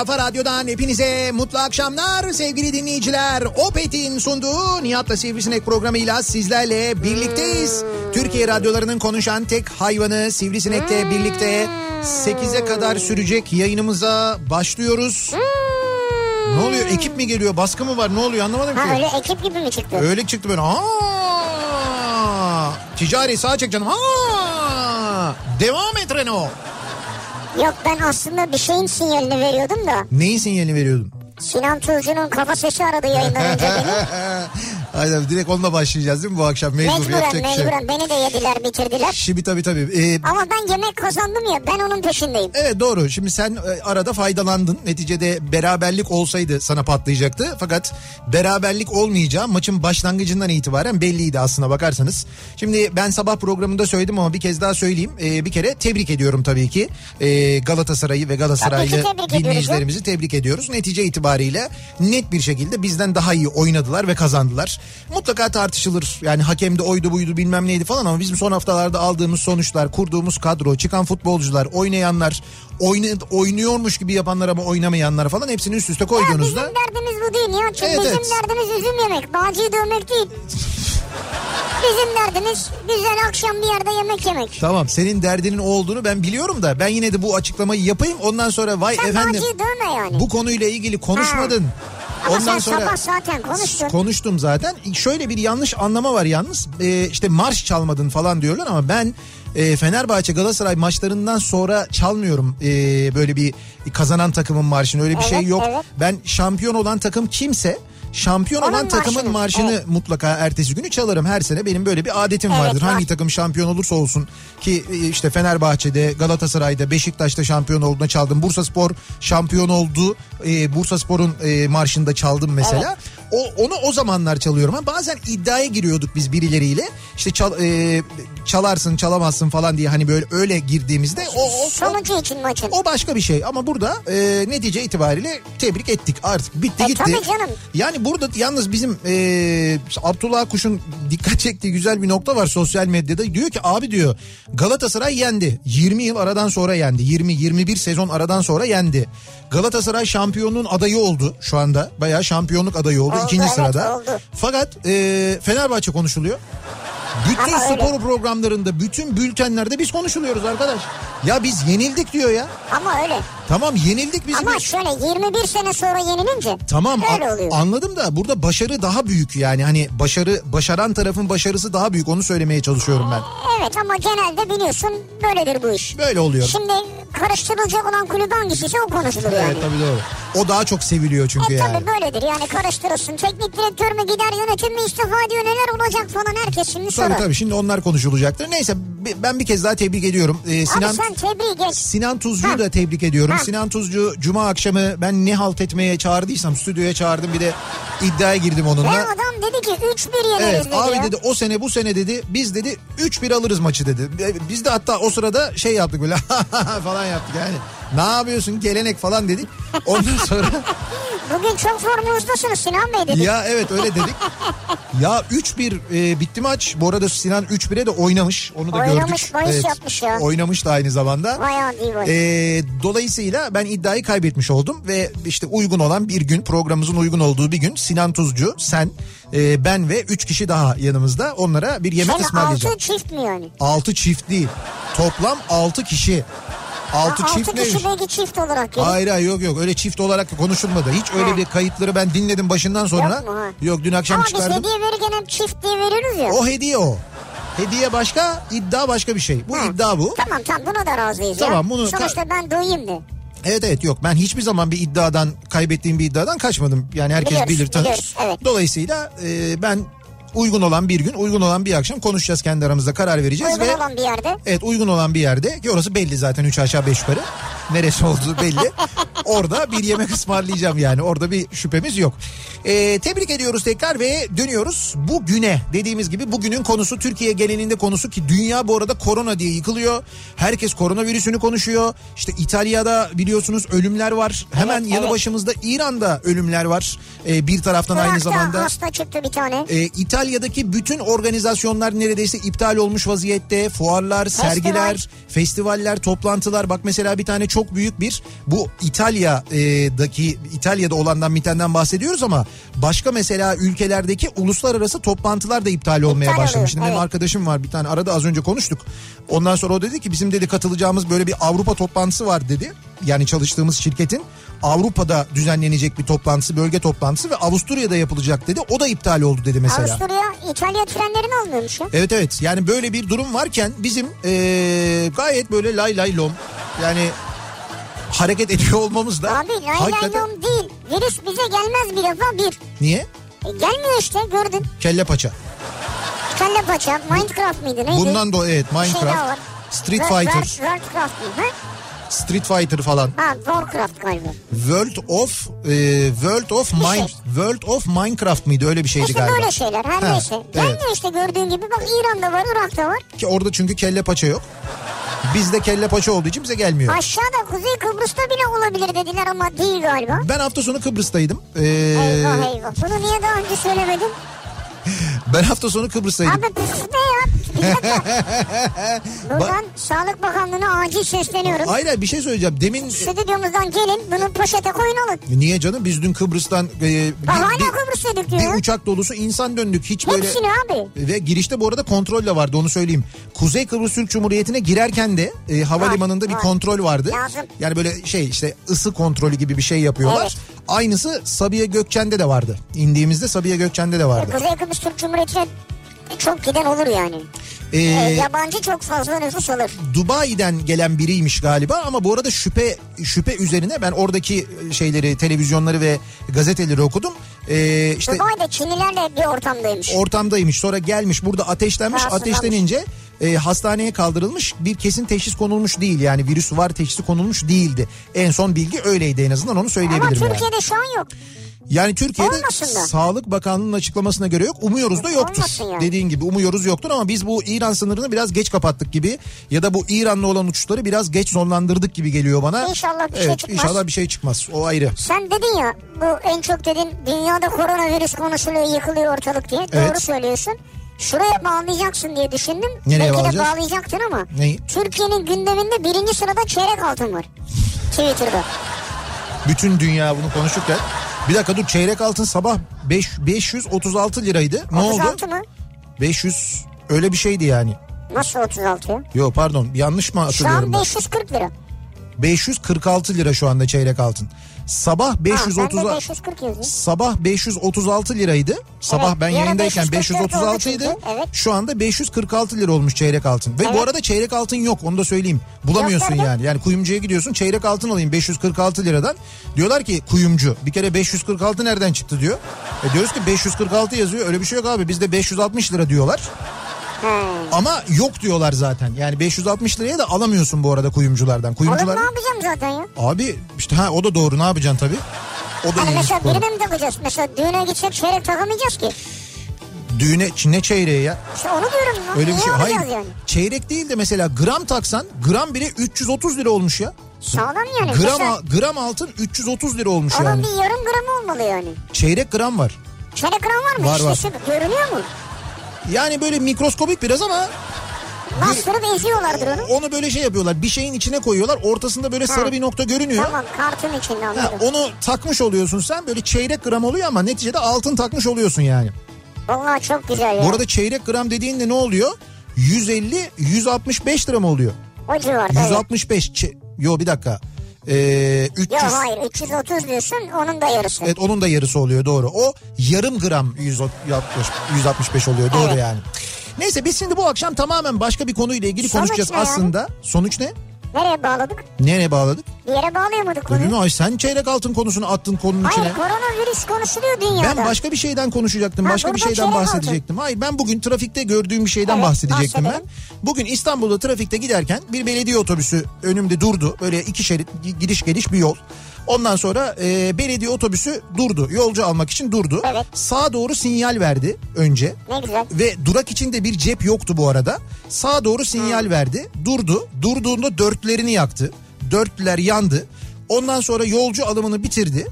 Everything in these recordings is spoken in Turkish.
kafa radyodan hepinize mutlu akşamlar sevgili dinleyiciler. Opet'in sunduğu Nihat'la Sivrisinek programıyla sizlerle birlikteyiz. Türkiye radyolarının konuşan tek hayvanı Sivrisinek'le birlikte 8'e kadar sürecek yayınımıza başlıyoruz. Ne oluyor? Ekip mi geliyor? Baskı mı var? Ne oluyor? Anlamadım ki. Ha öyle ekip gibi mi çıktı? Öyle çıktı böyle. Aa! Ticari sağa çek canım. Aa! Devam et Renault. Yok ben aslında bir şeyin sinyalini veriyordum da. Neyin sinyalini veriyordun? Sinan Tuzcu'nun kafa sesi aradı yayından önce beni. Aynen direkt onunla başlayacağız değil mi bu akşam? Mecbur Mecburen yapacak şey. mecburen beni de yediler bitirdiler. Şimdi tabii tabii. Ee, Ama ben yemek kazandım ya ben onun peşindeyim. Evet doğru. Şimdi sen e, arada faydalandın. Neticede beraberlik olsaydı sana patlayacaktı. Fakat beraberlik olmayacağı maçın başlangıcından itibaren belliydi aslına bakarsanız. Şimdi ben sabah programında söyledim ama bir kez daha söyleyeyim. E, bir kere tebrik ediyorum tabii ki. E, Galatasaray'ı ve Galatasaraylı tebrik ediyoruz dinleyicilerimizi tebrik ediyoruz. Netice itibariyle net bir şekilde bizden daha iyi oynadılar ve kazandılar. Mutlaka tartışılır. Yani hakemde oydu buydu bilmem neydi falan ama bizim son haftalarda aldığımız sonuçlar, kurduğumuz kadro, çıkan futbolcular, oynayanlar, oyna, oynuyormuş gibi yapanlar ama oynamayanlar falan hepsini üst üste Ya bizim koyduğunuzda derdimiz bu değil ya. Çünkü Evet, bizim evet. derdimiz üzüm yemek. Bağcıyı dövmek değil. Bizim derdimiz güzel akşam bir yerde yemek yemek. Tamam senin derdinin o olduğunu ben biliyorum da ben yine de bu açıklamayı yapayım. Ondan sonra vay Sen efendim Bağcıyı dövme yani. bu konuyla ilgili konuşmadın. Ama sen sabah zaten konuştun. Konuştum zaten. Şöyle bir yanlış anlama var yalnız. Ee, işte marş çalmadın falan diyorlar ama ben e, Fenerbahçe Galatasaray maçlarından sonra çalmıyorum e, böyle bir kazanan takımın marşını. Öyle bir Evet, şey yok. evet. Ben şampiyon olan takım kimse şampiyon Onun olan takımın marşını, marşını evet. mutlaka ertesi günü çalarım. Her sene benim böyle bir adetim Evet, vardır. var. Hangi takım şampiyon olursa olsun ki e, işte Fenerbahçe'de, Galatasaray'da, Beşiktaş'ta şampiyon olduğunda çaldım. Bursa Spor şampiyon oldu. E, Bursa Spor'un e, marşında çaldım mesela. O onu o zamanlar çalıyorum. ama bazen iddiaya giriyorduk biz birileriyle. İşte çal, e, çalarsın, çalamazsın falan diye hani böyle öyle girdiğimizde o, o, Sonucu için maçın. o başka bir şey ama burada e, netice itibariyle tebrik ettik artık bitti E, gitti. tabii canım. Yani burada yalnız bizim e, Abdullah Kuş'un dikkat çektiği güzel bir nokta var sosyal medyada. Diyor ki abi diyor Galatasaray yendi. 20 yıl aradan sonra yendi. 20-21 sezon aradan sonra yendi. Galatasaray şampiyonluğun adayı oldu şu anda. Bayağı şampiyonluk adayı oldu, Oldu, ikinci evet, sırada. oldu. Fakat e, Fenerbahçe konuşuluyor. Bütün Ama öyle. spor programlarında, bütün bültenlerde biz konuşuluyoruz arkadaş. Ya biz yenildik diyor ya. Ama öyle. Tamam yenildik biz. Ama şöyle 21 sene sonra yenilince Tamam öyle oluyor. anladım da burada başarı daha büyük yani hani başarı başaran tarafın başarısı daha büyük onu söylemeye çalışıyorum ben. Evet ama genelde biliyorsun böyledir bu iş. Böyle oluyor. Şimdi karıştırılacak olan kulüp hangisiyse o konuşulur yani. Evet tabii doğru. O daha çok seviliyor çünkü E yani. tabii böyledir yani karıştırılsın. Teknik direktör mü gider yönetim mi istifa ediyor neler olacak falan herkes şimdi Tabii sorar. tabii şimdi onlar konuşulacaktır. Neyse ben bir kez daha tebrik ediyorum. Ee, Sinan Abi sen tebrik geç. Sinan Tuzcu'yu Ha. da tebrik ediyorum. Ha. Sinan Tuzcu cuma akşamı ben ne halt etmeye çağırdıysam stüdyoya çağırdım bir de iddiaya girdim onunla. Ve adam dedi ki 3-1 yeneriz Evet dedi abi ya. dedi o sene bu sene dedi biz dedi 3-1 alırız maçı dedi. Biz de hatta o sırada şey yaptık böyle falan yaptık yani. Ne yapıyorsun gelenek falan dedik. Ondan sonra Bugün çok formunuzdasınız Sinan Bey dedi. ya evet öyle dedik. Ya 3-1 e, bitti maç. Bu arada Sinan 3-1'e de oynamış. Onu da Oynamış, gördük. bahis yapmış ya. Oynamış da aynı zamanda. Bayağı iyi. Ee, dolayısıyla ben iddiayı kaybetmiş oldum ve işte uygun olan bir gün programımızın uygun olduğu bir gün Sinan Tuzcu, sen, e, ben ve 3 kişi daha yanımızda onlara bir yemek Sen ısmarlayacağım. 6 çift mi yani? 6 çift değil. Toplam 6 kişi. 6 Ha, çift altı neymiş? kişi belki çift olarak gelir. Hayır hayır yok yok öyle çift olarak konuşulmadı. Hiç öyle Ha. bir kayıtları ben dinledim başından sonra. Yok mu, ha? Yok dün akşam Ama biz çıkardım. hediye verirken hep çift diye veririz ya. O hediye o. Hediye başka, iddia başka bir şey. Bu Ha. iddia bu. Tamam tamam buna da razıyız Tamam, ya. bunu- Sonuçta ben doyayım de. Evet evet yok ben hiçbir zaman bir iddiadan kaybettiğim bir iddiadan kaçmadım. Yani herkes Biliyoruz, bilir tanır. biliyoruz, evet. Dolayısıyla e, ben uygun olan bir gün uygun olan bir akşam konuşacağız kendi aramızda karar vereceğiz. Uygun ve olan bir yerde. Evet uygun olan bir yerde ki orası belli zaten 3 aşağı 5 yukarı. Neresi olduğu belli. Orada bir yemek ısmarlayacağım yani orada bir şüphemiz yok. Ee, tebrik ediyoruz tekrar ve dönüyoruz bugüne. Dediğimiz gibi bugünün konusu Türkiye genelinde konusu ki dünya bu arada korona diye yıkılıyor. Herkes koronavirüsünü konuşuyor. İşte İtalya'da biliyorsunuz ölümler var. Hemen Evet, yanı başımızda İran'da ölümler var. Ee, bir taraftan aynı Irak'ta zamanda. hasta çıktı bir tane. Ee, İtalya'daki bütün organizasyonlar neredeyse iptal olmuş vaziyette. Fuarlar, sergiler, festivaller, toplantılar. Bak mesela bir tane çok büyük bir bu İtalya'daki İtalya'da olandan bitenden bahsediyoruz ama başka mesela ülkelerdeki uluslararası toplantılar da iptal olmaya İptal başlamış. oluyor, Şimdi benim evet. arkadaşım var bir tane arada az önce konuştuk. Ondan sonra o dedi ki bizim dedi katılacağımız böyle bir Avrupa toplantısı var dedi. Yani çalıştığımız şirketin Avrupa'da düzenlenecek bir toplantısı, bölge toplantısı ve Avusturya'da yapılacak dedi. O da iptal oldu dedi mesela. Avusturya İtalya trenlerini almıyormuş ya. Evet evet yani böyle bir durum varken bizim eee, gayet böyle lay lay lom yani hareket ediyor olmamız da Abi lay lay hakikaten- lom değil. Virüs bize gelmez bir defa bir. Niye? E, gelmiyor işte gördün. Kelle paça. Kelle paça, Minecraft mıydı neydi? Bundan da evet şey Minecraft, var. Street Fighter, World- Worldcraft mı? Street Fighter falan. ha Warcraft galiba. World of eee, World of Mine şey. World of Minecraft mıydı öyle bir şeydi İşte galiba. böyle şeyler her Ha, neyse. evet. Gelmiyor işte gördüğün gibi bak İran'da var Irak'ta var. Ki orada çünkü kelle paça yok. Bizde kelle paça olduğu için bize gelmiyor. Aşağıda Kuzey Kıbrıs'ta bile olabilir dediler ama değil galiba. Ben hafta sonu Kıbrıs'taydım. Ee, Eyvah eyvah. Bunu niye daha önce söylemedin? ben hafta sonu Kıbrıs'taydım. Abi pıs ne ya? Buradan Sağlık Bakanlığı'na acil sesleniyorum. Hayır bir şey söyleyeceğim. Demin Stüdyomuzdan gelin bunu poşete koyun alın. Niye canım biz dün Kıbrıs'tan e, bir, hala bir- Kıbrıs'taydık diyor. bir uçak dolusu insan döndük hiç böyle Hepsini abi. ve girişte bu arada kontrol de vardı onu söyleyeyim. Kuzey Kıbrıs Türk Cumhuriyeti'ne girerken de e, havalimanında bir var. kontrol vardı. Lazım. Yani böyle şey işte ısı kontrolü gibi bir şey yapıyorlar. Evet. Aynısı Sabiha Gökçen'de de vardı. İndiğimizde Sabiha Gökçen'de de vardı. Kuzey Kıbrıs Türk Cumhuriyeti'ne çok giden olur yani. Ee, Ee, yabancı çok fazla nüfus alır. Dubai'den gelen biriymiş galiba ama bu arada şüphe şüphe üzerine ben oradaki şeyleri televizyonları ve gazeteleri okudum. Ee, işte Dubai'de Çinlilerle bir ortamdaymış. ortamdaymış sonra gelmiş burada ateşlenmiş ateşlenince e, hastaneye kaldırılmış bir kesin teşhis konulmuş değil yani virüs var teşhisi konulmuş değildi. En son bilgi öyleydi en azından onu Ama söyleyebilirim yani. Türkiye'de şu an yok. Yani Türkiye'de Olmasın da. Sağlık Bakanlığı'nın açıklamasına göre yok. Umuyoruz da yoktur. Yani. Dediğin gibi umuyoruz yoktur ama biz bu İran sınırını biraz geç kapattık gibi ya da bu İran'la olan uçuşları biraz geç sonlandırdık gibi geliyor bana. İnşallah bir şey evet, çıkmaz. İnşallah bir şey çıkmaz. O ayrı. Sen dedin ya bu en çok dedin dünyada koronavirüs konuşuluyor yıkılıyor ortalık diye. Evet. Doğru söylüyorsun. Şuraya bağlayacaksın diye düşündüm. Nereye Belki bağlayacağız? de bağlayacaktın ama. Neyi? Türkiye'nin gündeminde birinci sırada çeyrek altın var. Twitter'da. Bütün dünya bunu konuşurken. Bir dakika dur çeyrek altın sabah 5, 536 liraydı. Ne oldu? 36 mı? 500 öyle bir şeydi yani. Nasıl 36 ya? Yok pardon yanlış mı Şu hatırlıyorum an ben? 540 lira. 546 lira şu anda çeyrek altın. Sabah Ha, ben 530 de 540 yazıyor. Sabah 536 liraydı. Sabah Evet, ben yayındayken 544 536 idi. evet. Şu anda 546 lira olmuş çeyrek altın. Ve bu Evet. arada çeyrek altın yok onu da söyleyeyim. Bulamıyorsun Yok, yani. Yani kuyumcuya gidiyorsun çeyrek altın alayım 546 liradan. Diyorlar ki kuyumcu bir kere 546 nereden çıktı diyor. E diyoruz ki 546 yazıyor öyle bir şey yok abi bizde 560 lira diyorlar. Ama yok diyorlar zaten. Yani 560 liraya da alamıyorsun bu arada kuyumculardan. Oğlum Kuyumcular ne yapacağım zaten ya? Abi işte ha o da doğru ne yapacaksın tabii. O da ilginç mesela birine mi takacağız? Mesela düğüne gitsek çeyrek takamayacağız ki. Düğüne ne çeyreği ya? İşte onu diyorum. lan. Öyle bir şey. Hayır. yani? Çeyrek değil de mesela gram taksan gram bile 330 lira olmuş ya. Sağlam yani. Gram Mesela, gram altın 330 lira olmuş onun yani. bir yarım gramı olmalı yani. Çeyrek gram var. Çeyrek gram var mı? Var, işte var. görünüyor mu? Yani böyle mikroskobik biraz ama Bastırıp eziyorlardır onu. onu böyle şey yapıyorlar. Bir şeyin içine koyuyorlar. Ortasında böyle sarı Ha. bir nokta görünüyor. Tamam kartın içinde Ha, anladım. onu takmış oluyorsun sen böyle çeyrek gram oluyor ama neticede altın takmış oluyorsun yani. Vallahi çok güzel ya. Bu arada çeyrek gram dediğinde ne oluyor? 150 165 lira mı oluyor? o civarda evet. 165 çe- Yo bir dakika. Ee, 300 Yok hayır 330 diyorsun onun da yarısı. Evet onun da yarısı oluyor doğru. O yarım gram 160, 165 oluyor doğru Evet. yani. Neyse biz şimdi bu akşam tamamen başka bir konuyla ilgili Sonuç konuşacağız ne yani? aslında. Sonuç ne? Nereye bağladık? Nereye bağladık? Bir yere bağlayamadık Öyle mi? konuyu. Ay sen çeyrek altın konusunu attın konunun Hayır içine. koronavirüs konuşuluyor dünyada. Ben başka bir şeyden konuşacaktım. Ha, Başka bir şeyden bahsedecektim. Hayır ben bugün trafikte gördüğüm bir şeyden Evet, bahsedecektim ben. bahsedelim. Bugün İstanbul'da trafikte giderken bir belediye otobüsü önümde durdu. Böyle iki şerit gidiş geliş bir yol. Ondan sonra e, belediye otobüsü durdu. Yolcu almak için durdu. Evet. Sağa doğru sinyal verdi önce. Ne güzel. Ve durak içinde bir cep yoktu bu arada. Sağa doğru sinyal verdi. Durdu. Durduğunda dörtlerini yaktı. Dörtlüler yandı. Ondan sonra yolcu alımını bitirdi.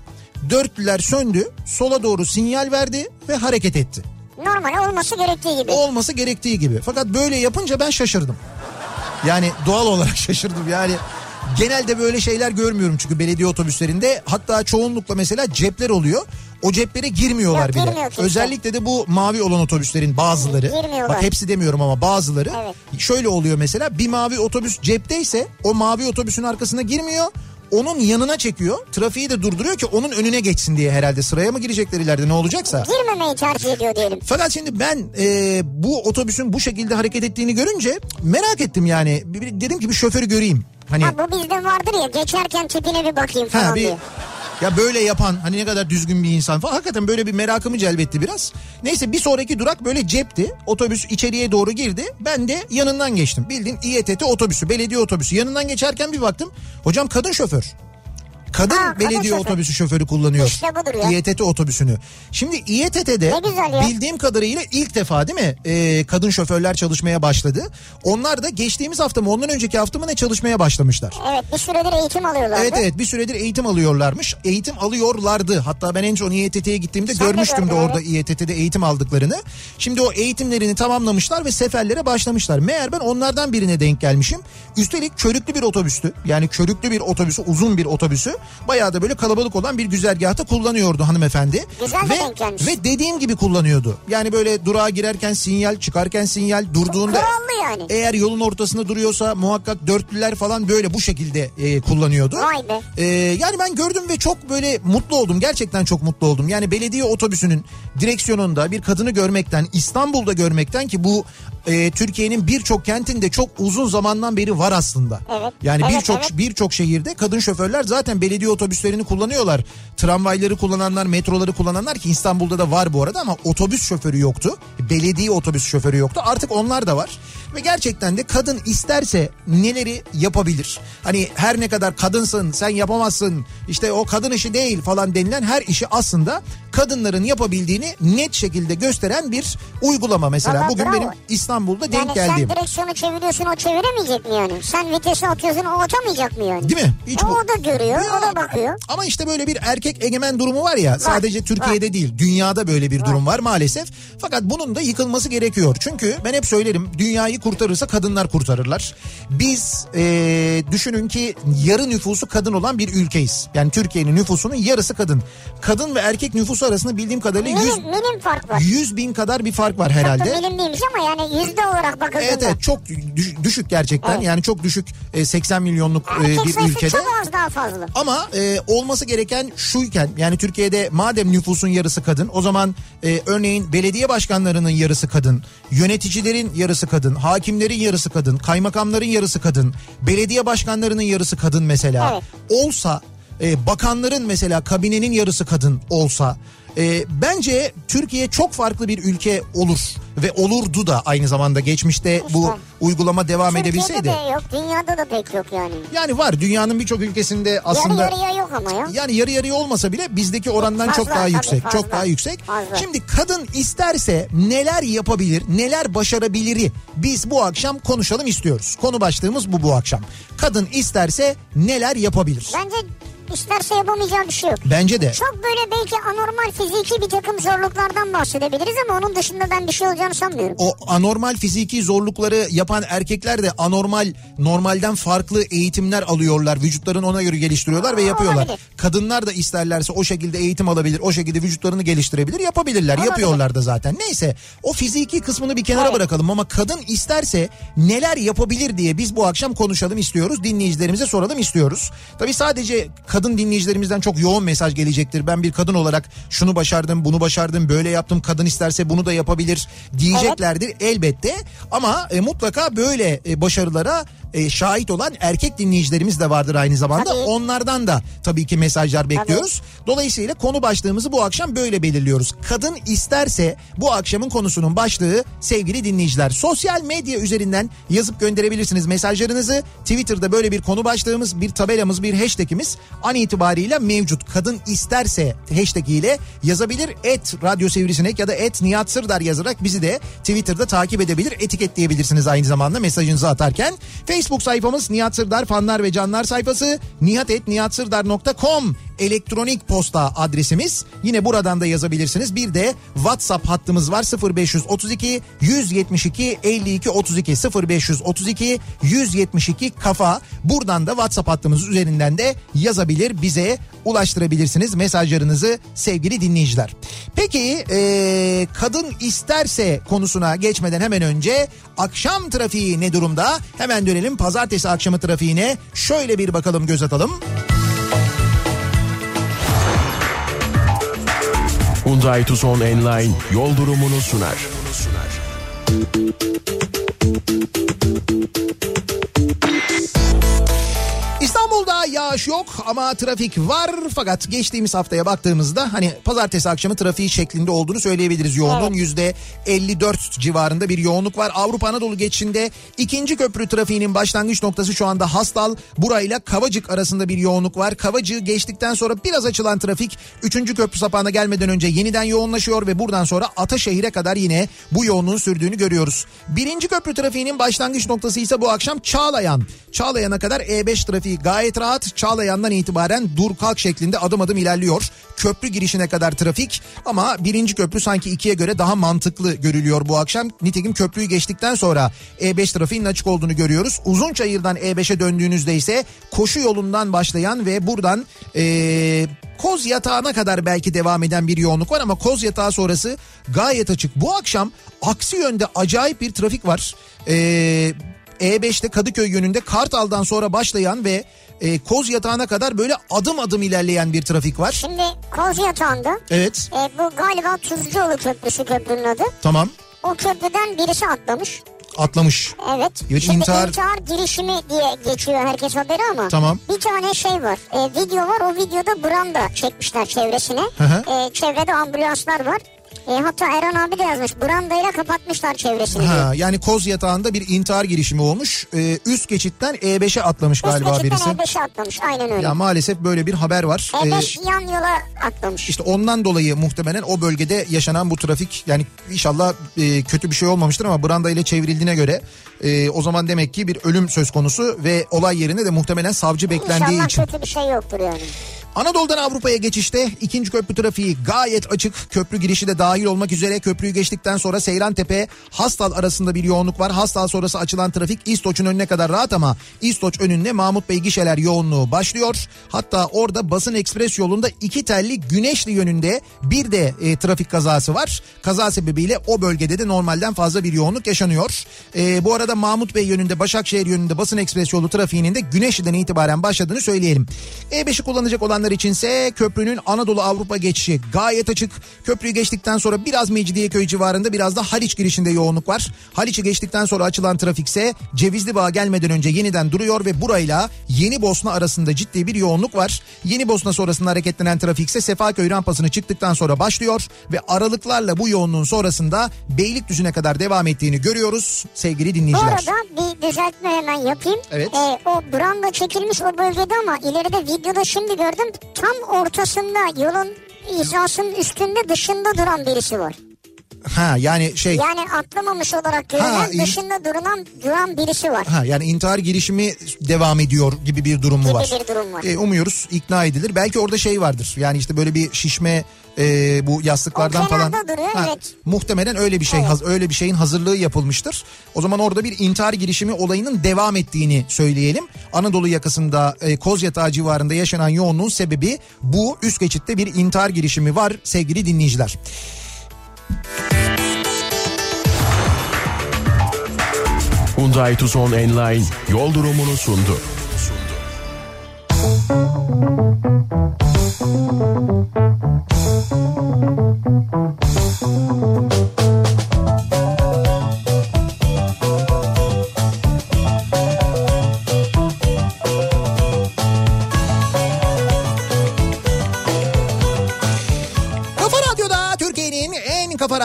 Dörtlüler söndü. Sola doğru sinyal verdi ve hareket etti. Normal olması gerektiği gibi. Olması gerektiği gibi. Fakat böyle yapınca ben şaşırdım. Yani doğal olarak şaşırdım. Yani genelde böyle şeyler görmüyorum çünkü belediye otobüslerinde. Hatta çoğunlukla mesela cepler oluyor. O ceplere girmiyorlar Yok, bile. girmiyor kimse. Özellikle de bu mavi olan otobüslerin bazıları. Bak hepsi demiyorum ama bazıları. Evet. Şöyle oluyor mesela bir mavi otobüs cepteyse o mavi otobüsün arkasına girmiyor. Onun yanına çekiyor. Trafiği de durduruyor ki onun önüne geçsin diye herhalde. Sıraya mı girecekler ileride ne olacaksa. Girmemeyi tercih ediyor diyelim. Fakat şimdi ben e, bu otobüsün bu şekilde hareket ettiğini görünce merak ettim yani. Dedim ki bir şoförü göreyim. Hani Ha bu bizde vardır ya geçerken tipine bir bakayım falan ha, bir diye. Ya böyle yapan hani ne kadar düzgün bir insan falan hakikaten böyle bir merakımı celbetti biraz. Neyse bir sonraki durak böyle cepti. Otobüs içeriye doğru girdi. Ben de yanından geçtim. Bildiğin İETT otobüsü, belediye otobüsü. Yanından geçerken bir baktım. Hocam kadın şoför. Kadın Ha, kadın belediye şoför. otobüsü şoförü kullanıyor. İşte budur ya. İETT otobüsünü. Şimdi İETT'de bildiğim kadarıyla ilk defa değil mi e, kadın şoförler çalışmaya başladı. Onlar da geçtiğimiz hafta mı ondan önceki hafta mı ne çalışmaya başlamışlar. Evet bir süredir eğitim alıyorlardı. Evet evet bir süredir eğitim alıyorlarmış. Eğitim alıyorlardı. Hatta ben en son İETT'ye gittiğimde Sen de görmüştüm de gördün, orada İETT'de eğitim aldıklarını. Şimdi o eğitimlerini tamamlamışlar ve seferlere başlamışlar. Meğer ben onlardan birine denk gelmişim. Üstelik körüklü bir otobüstü. Yani körüklü bir otobüsü, uzun bir otobüsü. Bayağı da böyle kalabalık olan bir güzergahta kullanıyordu hanımefendi. Güzel de ve, gelmiş. ve dediğim gibi kullanıyordu. Yani böyle durağa girerken sinyal, çıkarken sinyal, durduğunda... Kurallı yani. Eğer yolun ortasında duruyorsa muhakkak dörtlüler falan böyle bu şekilde e, kullanıyordu. Vay be. E, yani ben gördüm ve çok böyle mutlu oldum. Gerçekten çok mutlu oldum. Yani belediye otobüsünün direksiyonunda bir kadını görmekten, İstanbul'da görmekten ki bu e, Türkiye'nin birçok kentinde çok uzun zamandan beri var aslında. Evet. Yani Evet, birçok evet. birçok şehirde kadın şoförler zaten belediye otobüslerini kullanıyorlar. Tramvayları kullananlar, metroları kullananlar ki İstanbul'da da var bu arada ama otobüs şoförü yoktu. Belediye otobüs şoförü yoktu. Artık onlar da var. Ve gerçekten de kadın isterse neleri yapabilir? Hani her ne kadar kadınsın, sen yapamazsın, işte o kadın işi değil falan denilen her işi aslında kadınların yapabildiğini net şekilde gösteren bir uygulama mesela. Vallahi Bugün bravo. benim İstanbul'da denk Yani geldiğim. sen direksiyonu çeviriyorsun o çeviremeyecek mi yani? Sen vitesi atıyorsun o atamayacak mı yani? Değil mi? Hiç o, bu- o da görüyor o da bakıyor. Ama işte böyle bir erkek egemen durumu var ya sadece Türkiye'de değil dünyada böyle bir durum var maalesef. Fakat bunun da yıkılması gerekiyor. Çünkü ben hep söylerim dünyayı dünyayı kurtarırsa kadınlar kurtarırlar. Biz e, düşünün ki yarı nüfusu kadın olan bir ülkeyiz. Yani Türkiye'nin nüfusunun yarısı kadın. Kadın ve erkek nüfusu arasında bildiğim kadarıyla 100, Minim, minim fark var. 100 bin kadar bir fark var Çok herhalde. milim değilmiş ama yani yüzde olarak bakıldığında. Evet evet çok düş- düşük gerçekten Evet. yani çok düşük e, 80 milyonluk e, Erkek bir ülkede. çok az daha fazla. Ama e, olması gereken şuyken yani Türkiye'de madem nüfusun yarısı kadın o zaman e, örneğin belediye başkanlarının yarısı kadın, yöneticilerin yarısı kadın, hakimlerin yarısı kadın, kaymakamların yarısı kadın, belediye başkanlarının yarısı kadın mesela Evet. olsa e, bakanların mesela kabinenin yarısı kadın olsa e, bence Türkiye çok farklı bir ülke olur ve olurdu da aynı zamanda geçmişte bu İşte. uygulama devam Türkiye'de edebilseydi. de yok, dünyada da pek yok yani. Yani var dünyanın birçok ülkesinde aslında Yarı yarıya yok ama ya. yani yarı yarıya olmasa bile bizdeki orandan Fazla, çok daha tabii, yüksek. fazla. Çok daha yüksek. Fazla. Şimdi kadın isterse neler yapabilir, neler başarabiliri biz bu akşam konuşalım istiyoruz. Konu başlığımız bu bu akşam. Kadın isterse neler yapabilir? Bence isterse yapamayacağı bir şey yok. Bence de. Çok böyle belki anormal fiziki bir takım zorluklardan bahsedebiliriz ama onun dışında ben bir şey olacağını sanmıyorum. O anormal fiziki zorlukları yapan erkekler de anormal, normalden farklı eğitimler alıyorlar. Vücutlarını ona göre geliştiriyorlar ve Aa, yapıyorlar. olabilir. Kadınlar da isterlerse o şekilde eğitim alabilir, o şekilde vücutlarını geliştirebilir, yapabilirler. Olabilir. Yapıyorlar da zaten. Neyse o fiziki kısmını bir kenara Evet. bırakalım ama kadın isterse neler yapabilir diye biz bu akşam konuşalım istiyoruz. Dinleyicilerimize soralım istiyoruz. Tabii sadece kadın dinleyicilerimizden çok yoğun mesaj gelecektir. Ben bir kadın olarak şunu başardım, bunu başardım, böyle yaptım. Kadın isterse bunu da yapabilir diyeceklerdir elbette. Ama e, mutlaka böyle e, başarılara e, şahit olan erkek dinleyicilerimiz de vardır aynı zamanda. Tabii. Onlardan da tabii ki mesajlar bekliyoruz. Dolayısıyla konu başlığımızı bu akşam böyle belirliyoruz. Kadın isterse bu akşamın konusunun başlığı sevgili dinleyiciler. Sosyal medya üzerinden yazıp gönderebilirsiniz mesajlarınızı. Twitter'da böyle bir konu başlığımız, bir tabelamız, bir hashtagimiz an itibariyle mevcut. Kadın isterse hashtag ile yazabilir. Et Radyo Sivrisinek ya da et Nihat Sırdar yazarak bizi de Twitter'da takip edebilir. Etiketleyebilirsiniz aynı zamanda mesajınızı atarken. Facebook sayfamız Nihat Sırdar fanlar ve canlar sayfası nihatetnihatsırdar.com elektronik posta adresimiz. Yine buradan da yazabilirsiniz. Bir de WhatsApp hattımız var 0532 172 52 32 0532 172 kafa. Buradan da WhatsApp hattımız üzerinden de yazabilir bize ulaştırabilirsiniz mesajlarınızı sevgili dinleyiciler. Peki eee, kadın isterse konusuna geçmeden hemen önce akşam trafiği ne durumda? Hemen dönelim pazartesi akşamı trafiğine şöyle bir bakalım göz atalım. Hyundai Tucson Enline yol durumunu sunar. İstanbul'da yağış yok ama trafik var fakat geçtiğimiz haftaya baktığımızda hani pazartesi akşamı trafiği şeklinde olduğunu söyleyebiliriz. Yoğunluğun yüzde 54 civarında bir yoğunluk var. Avrupa Anadolu geçişinde ikinci köprü trafiğinin başlangıç noktası şu anda Hastal. Burayla Kavacık arasında bir yoğunluk var. Kavacığı geçtikten sonra biraz açılan trafik üçüncü köprü sapağına gelmeden önce yeniden yoğunlaşıyor ve buradan sonra Ataşehir'e kadar yine bu yoğunluğun sürdüğünü görüyoruz. Birinci köprü trafiğinin başlangıç noktası ise bu akşam Çağlayan. Çağlayan'a kadar E5 trafiği gayet rahat. Çağlayan'dan itibaren dur kalk şeklinde adım adım ilerliyor. Köprü girişine kadar trafik ama birinci köprü sanki ikiye göre daha mantıklı görülüyor bu akşam. Nitekim köprüyü geçtikten sonra E5 trafiğinin açık olduğunu görüyoruz. Uzunçayır'dan E5'e döndüğünüzde ise koşu yolundan başlayan ve buradan eee Koz yatağına kadar belki devam eden bir yoğunluk var ama Koz yatağı sonrası gayet açık. Bu akşam aksi yönde acayip bir trafik var. Ee, E5'te Kadıköy yönünde Kartal'dan sonra başlayan ve e, Koz yatağına kadar böyle adım adım ilerleyen bir trafik var. Şimdi Koz Yatağı'nda Evet e, bu galiba Tuzcuoğlu Köprüsü köprünün adı. tamam O köprüden birisi atlamış. atlamış. Evet. Şimdi intihar- intihar... girişimi diye geçiyor herkes haberi ama. Tamam. Bir tane şey var. E, video var. O videoda branda çekmişler çevresine. Hı hı. E, çevrede ambulanslar var. E, hatta Erhan abi de yazmış. Brandayla kapatmışlar çevresini. Ha, yani Koz yatağında bir intihar girişimi olmuş. Ee, üst geçitten E5'e atlamış galiba Üst birisi. geçitten E5'e atlamış. Aynen öyle. Ya maalesef böyle bir haber var. Ee, E5 yan yola atlamış. İşte ondan dolayı muhtemelen o bölgede yaşanan bu trafik yani inşallah e, kötü bir şey olmamıştır ama branda ile çevrildiğine göre e, o zaman demek ki bir ölüm söz konusu ve olay yerinde de muhtemelen savcı beklendiği İnşallah için. kötü bir şey yoktur yani. Anadolu'dan Avrupa'ya geçişte ikinci köprü trafiği gayet açık. Köprü girişi de dahil olmak üzere köprüyü geçtikten sonra Seyrantepe Hastal arasında bir yoğunluk var. Hastal sonrası açılan trafik İstoç'un önüne kadar rahat ama İstoç önünde Mahmut Bey gişeler yoğunluğu başlıyor. Hatta orada Basın Ekspres yolunda iki telli Güneşli yönünde bir de e, trafik kazası var. Kaza sebebiyle o bölgede de normalden fazla bir yoğunluk yaşanıyor. E, bu arada Mahmut Bey yönünde Başakşehir yönünde Basın Ekspres yolu trafiğinin de Güneşli'den itibaren başladığını söyleyelim. E5'i kullanacak olanlar içinse köprünün Anadolu Avrupa geçişi gayet açık. Köprüyü geçtikten sonra biraz Mecidiyeköy civarında biraz da Haliç girişinde yoğunluk var. Haliç'i geçtikten sonra açılan trafikse Cevizli Bağ gelmeden önce yeniden duruyor ve burayla Yeni Bosna arasında ciddi bir yoğunluk var. Yeni Bosna sonrasında hareketlenen trafik ise Sefaköy rampasını çıktıktan sonra başlıyor ve aralıklarla bu yoğunluğun sonrasında Beylikdüzü'ne kadar devam ettiğini görüyoruz sevgili Bu dinleyiciler. arada bir düzeltme hemen yapayım. Evet. Ee, o branda çekilmiş o bölgede ama ileride videoda şimdi gördüm tam ortasında yolun hizasının üstünde dışında duran birisi var. Ha yani şey Yani atlamamış olarak görünen Ha, dışında durunan duran birisi var. Ha yani intihar girişimi devam ediyor gibi bir durum mu Gibi var? bir durum var. E, umuyoruz ikna edilir. Belki orada şey vardır. Yani işte böyle bir şişme e, bu yastıklardan O falan. duruyor, evet. Muhtemelen öyle bir şey Evet. öyle bir şeyin hazırlığı yapılmıştır. O zaman orada bir intihar girişimi olayının devam ettiğini söyleyelim. Anadolu yakasında e, Kozyatağı civarında yaşanan yoğunluğun sebebi bu. Üst geçitte bir intihar girişimi var sevgili dinleyiciler. Hyundai Tucson Enline yol durumunu sundu. Kafa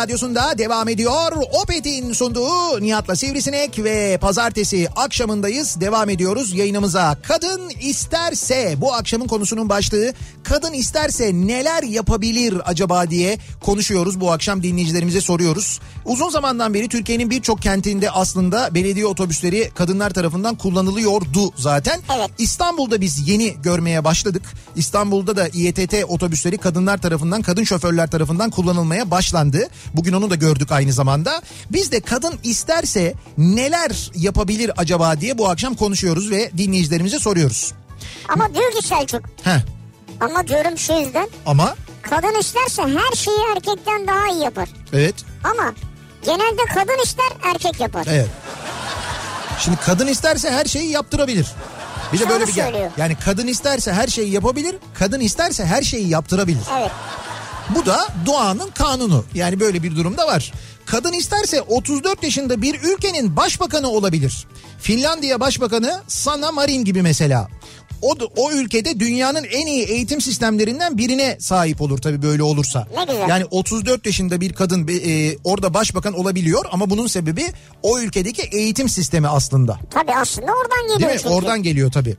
radyosunda devam ediyor. Opet'in sunduğu Nihat'la Sivrisinek ve pazartesi akşamındayız. Devam ediyoruz yayınımıza. Kadın isterse bu akşamın konusunun başlığı kadın isterse neler yapabilir acaba diye konuşuyoruz. Bu akşam dinleyicilerimize soruyoruz. Uzun zamandan beri Türkiye'nin birçok kentinde aslında belediye otobüsleri kadınlar tarafından kullanılıyordu zaten. Evet. İstanbul'da biz yeni görmeye başladık. İstanbul'da da İETT otobüsleri kadınlar tarafından, kadın şoförler tarafından kullanılmaya başlandı. Bugün onu da gördük aynı zamanda. Biz de kadın isterse neler yapabilir acaba diye bu akşam konuşuyoruz ve dinleyicilerimize soruyoruz. Ama diyor ki Selçuk Heh, ama diyorum şu yüzden ama kadın isterse her şeyi erkekten daha iyi yapar. evet, Ama genelde kadın ister erkek yapar. evet. Şimdi kadın isterse her şeyi yaptırabilir. Bir de böyle bir söylüyor. yani kadın isterse her şeyi yapabilir, kadın isterse her şeyi yaptırabilir. Evet. Bu da doğanın kanunu. Yani böyle bir durumda var. Kadın isterse 34 yaşında bir ülkenin başbakanı olabilir. Finlandiya Başbakanı Sanna Marin gibi mesela. O, o ülkede dünyanın en iyi eğitim sistemlerinden birine sahip olur tabii böyle olursa. Yani 34 yaşında bir kadın e, orada başbakan olabiliyor ama bunun sebebi o ülkedeki eğitim sistemi aslında. Tabii aslında oradan geliyor Değil mi? çünkü. Oradan geliyor tabii.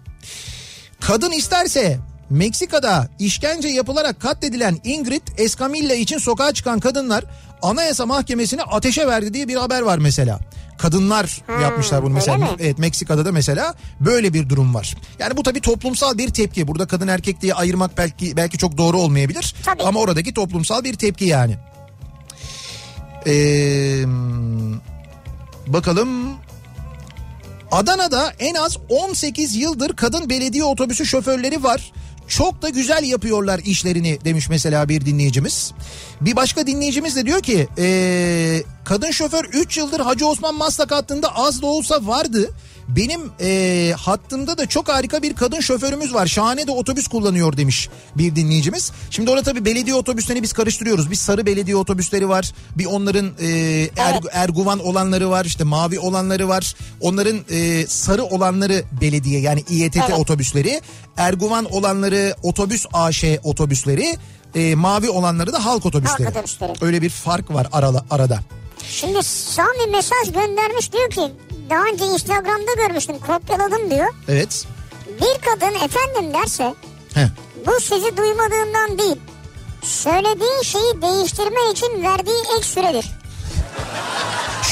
Kadın isterse Meksika'da işkence yapılarak katledilen Ingrid Escamilla için sokağa çıkan kadınlar Anayasa Mahkemesi'ne ateşe verdi diye bir haber var mesela. Kadınlar yapmışlar bunu mesela. mi? Evet Meksika'da da mesela böyle bir durum var. Yani bu tabii toplumsal bir tepki. Burada kadın erkek diye ayırmak belki belki çok doğru olmayabilir. Tabii. Ama oradaki toplumsal bir tepki yani. Ee, bakalım Adana'da en az 18 yıldır kadın belediye otobüsü şoförleri var. Çok da güzel yapıyorlar işlerini demiş mesela bir dinleyicimiz. Bir başka dinleyicimiz de diyor ki ee, kadın şoför 3 yıldır Hacı Osman Maslak hattında az da olsa vardı. Benim ee, hattımda da çok harika bir kadın şoförümüz var. Şahane de otobüs kullanıyor demiş bir dinleyicimiz. Şimdi orada tabii belediye otobüslerini biz karıştırıyoruz. Bir sarı belediye otobüsleri var. Bir onların ee, er- erguvan olanları var. işte mavi olanları var. Onların ee, sarı olanları belediye yani İETT Evet. otobüsleri. Erguvan olanları otobüs AŞ otobüsleri. ee, mavi olanları da halk otobüsleri. Halk otobüsleri. Öyle bir fark var arala, arada. Şimdi Sami mesaj göndermiş diyor ki daha önce Instagram'da görmüştüm kopyaladım diyor. Evet. Bir kadın efendim derse Heh. bu sizi duymadığından değil söylediği şeyi değiştirme için verdiği ek süredir.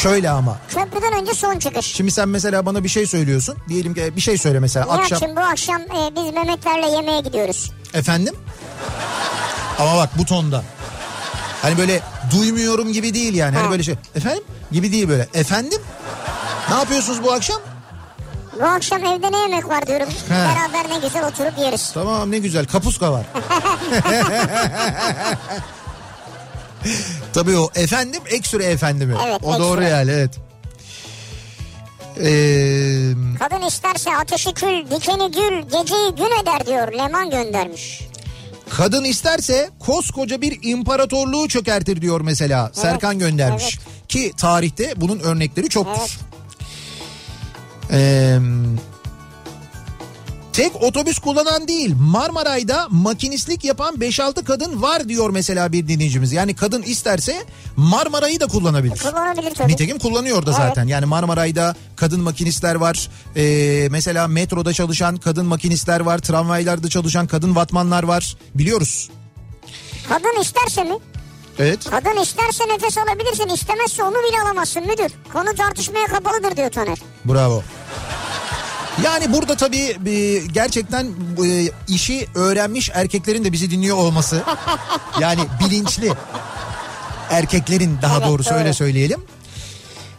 Şöyle ama. Köprüden önce son çıkış. Şimdi sen mesela bana bir şey söylüyorsun. Diyelim ki bir şey söyle mesela akşam. Nihat'cığım bu akşam e, biz Mehmetlerle yemeğe gidiyoruz. Efendim? Ama bak bu tonda. Hani böyle duymuyorum gibi değil yani. Hani Ha. böyle şey efendim gibi değil böyle. Efendim? Ne yapıyorsunuz bu akşam? Bu akşam evde ne yemek var diyorum. Beraber ne güzel oturup yeriz. Tamam ne güzel kapuska var. Tabii o efendim ekstra efendimi. Evet, o doğru ekstra. yani evet. Ee, Kadın isterse ateşi kül, dikeni gül, geceyi gün eder diyor. Leman göndermiş. kadın isterse koskoca bir imparatorluğu çökertir diyor mesela. Serkan göndermiş. Ki tarihte bunun örnekleri çoktur. Evet. Ee, tek otobüs kullanan değil Marmaray'da makinistlik yapan 5-6 kadın var diyor mesela bir dinleyicimiz. Yani kadın isterse Marmaray'ı da kullanabilir. Kullanabilir tabii. Nitekim kullanıyor da zaten. Yani Marmaray'da kadın makinistler var. Ee, mesela metroda çalışan kadın makinistler var. Tramvaylarda çalışan kadın vatmanlar var. Biliyoruz. Kadın isterse mi? Evet. Kadın isterse nefes alabilirsin, istemezse onu bile alamazsın müdür. Konu tartışmaya kapalıdır diyor Taner. Bravo. Yani burada tabii e, gerçekten e, işi öğrenmiş erkeklerin de bizi dinliyor olması. Yani bilinçli erkeklerin daha Evet, doğrusu doğru. öyle söyleyelim.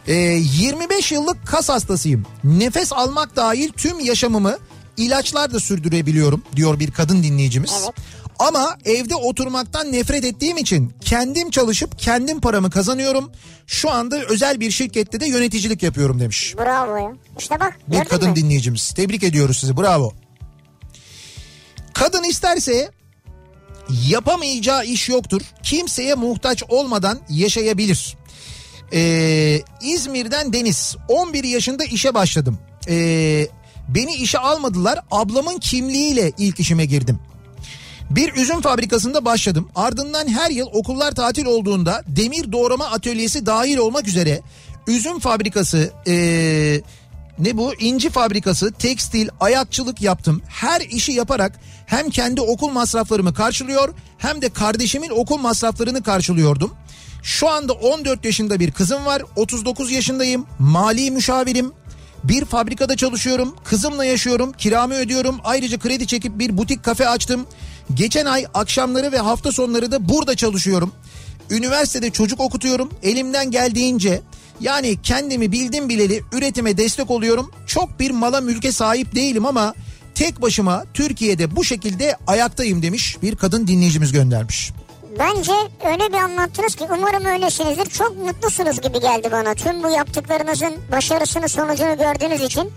E, 25 yıllık kas hastasıyım. Nefes almak dahil tüm yaşamımı ilaçlarla sürdürebiliyorum diyor bir kadın dinleyicimiz. Evet. Ama evde oturmaktan nefret ettiğim için kendim çalışıp kendim paramı kazanıyorum. Şu anda özel bir şirkette de yöneticilik yapıyorum demiş. Bravo ya. İşte bak Bir kadın mü? dinleyicimiz. Tebrik ediyoruz sizi. Bravo. Kadın isterse yapamayacağı iş yoktur. Kimseye muhtaç olmadan yaşayabilir. Ee, İzmir'den Deniz. 11 yaşında işe başladım. Ee, beni işe almadılar. Ablamın kimliğiyle ilk işime girdim. Bir üzüm fabrikasında başladım. Ardından her yıl okullar tatil olduğunda demir doğrama atölyesi dahil olmak üzere üzüm fabrikası, ee, ne bu inci fabrikası, tekstil, ayakçılık yaptım. Her işi yaparak hem kendi okul masraflarımı karşılıyor hem de kardeşimin okul masraflarını karşılıyordum. Şu anda 14 yaşında bir kızım var. 39 yaşındayım. Mali müşavirim. Bir fabrikada çalışıyorum. Kızımla yaşıyorum. Kiramı ödüyorum. Ayrıca kredi çekip bir butik kafe açtım. Geçen ay akşamları ve hafta sonları da burada çalışıyorum. Üniversitede çocuk okutuyorum. Elimden geldiğince yani kendimi bildim bileli üretime destek oluyorum. Çok bir mala mülke sahip değilim ama tek başıma Türkiye'de bu şekilde ayaktayım demiş bir kadın dinleyicimiz göndermiş. Bence öyle bir anlattınız ki umarım öylesinizdir. Çok mutlusunuz gibi geldi bana. Tüm bu yaptıklarınızın başarısını sonucunu gördüğünüz için.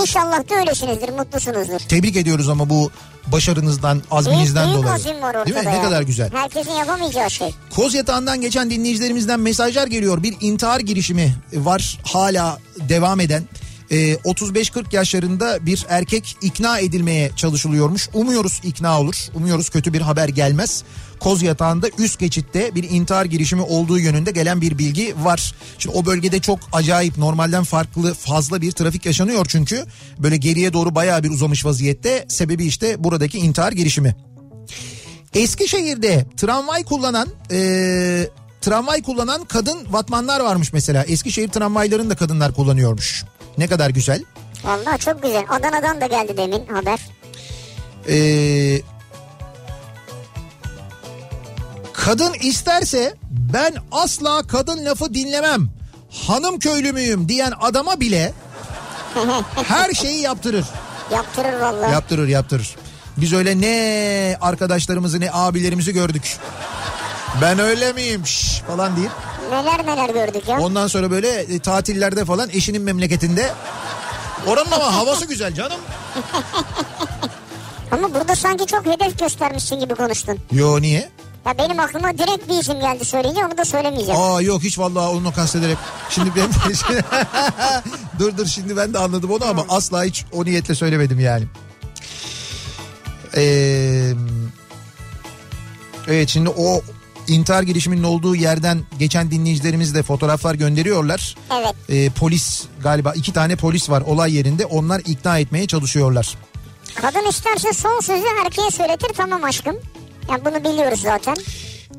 İnşallah da öylesinizdir, mutlusunuzdur. Tebrik ediyoruz ama bu başarınızdan, azminizden büyük, büyük dolayı. azim var ortada Değil mi? Ne ya. kadar güzel. Herkesin yapamayacağı şey. Koz yatağından geçen dinleyicilerimizden mesajlar geliyor. Bir intihar girişimi var hala devam eden. Ee, 35-40 yaşlarında bir erkek ikna edilmeye çalışılıyormuş. Umuyoruz ikna olur. Umuyoruz kötü bir haber gelmez. Koz yatağında üst geçitte bir intihar girişimi olduğu yönünde gelen bir bilgi var. Şimdi o bölgede çok acayip normalden farklı fazla bir trafik yaşanıyor çünkü. Böyle geriye doğru bayağı bir uzamış vaziyette. Sebebi işte buradaki intihar girişimi. Eskişehir'de tramvay kullanan e, tramvay kullanan kadın vatmanlar varmış mesela. Eskişehir tramvaylarını da kadınlar kullanıyormuş. Ne kadar güzel. Vallahi çok güzel. Adana'dan da geldi demin haber. Ee, kadın isterse ben asla kadın lafı dinlemem. Hanım köylü müyüm diyen adama bile her şeyi yaptırır. Yaptırır vallahi. Yaptırır yaptırır. Biz öyle ne arkadaşlarımızı ne abilerimizi gördük. Ben öyle miyim Şş, falan deyip Neler neler gördük ya. ondan sonra böyle e, tatillerde falan eşinin memleketinde oranın ama havası güzel canım. Ama burada sanki çok hedef göstermişsin gibi konuştun. Yo niye? Ya benim aklıma direkt bir isim geldi söyleyince onu da söylemeyeceğim. Aa yok hiç vallahi onu kastederek. Şimdi ben dur dur şimdi ben de anladım onu ama asla hiç o niyetle söylemedim yani. Ee, evet şimdi o intihar girişiminin olduğu yerden geçen dinleyicilerimiz de fotoğraflar gönderiyorlar. Evet. Ee, polis galiba iki tane polis var olay yerinde onlar ikna etmeye çalışıyorlar. Kadın isterse son sözü erkeğe söyletir tamam aşkım. Ya bunu biliyoruz zaten.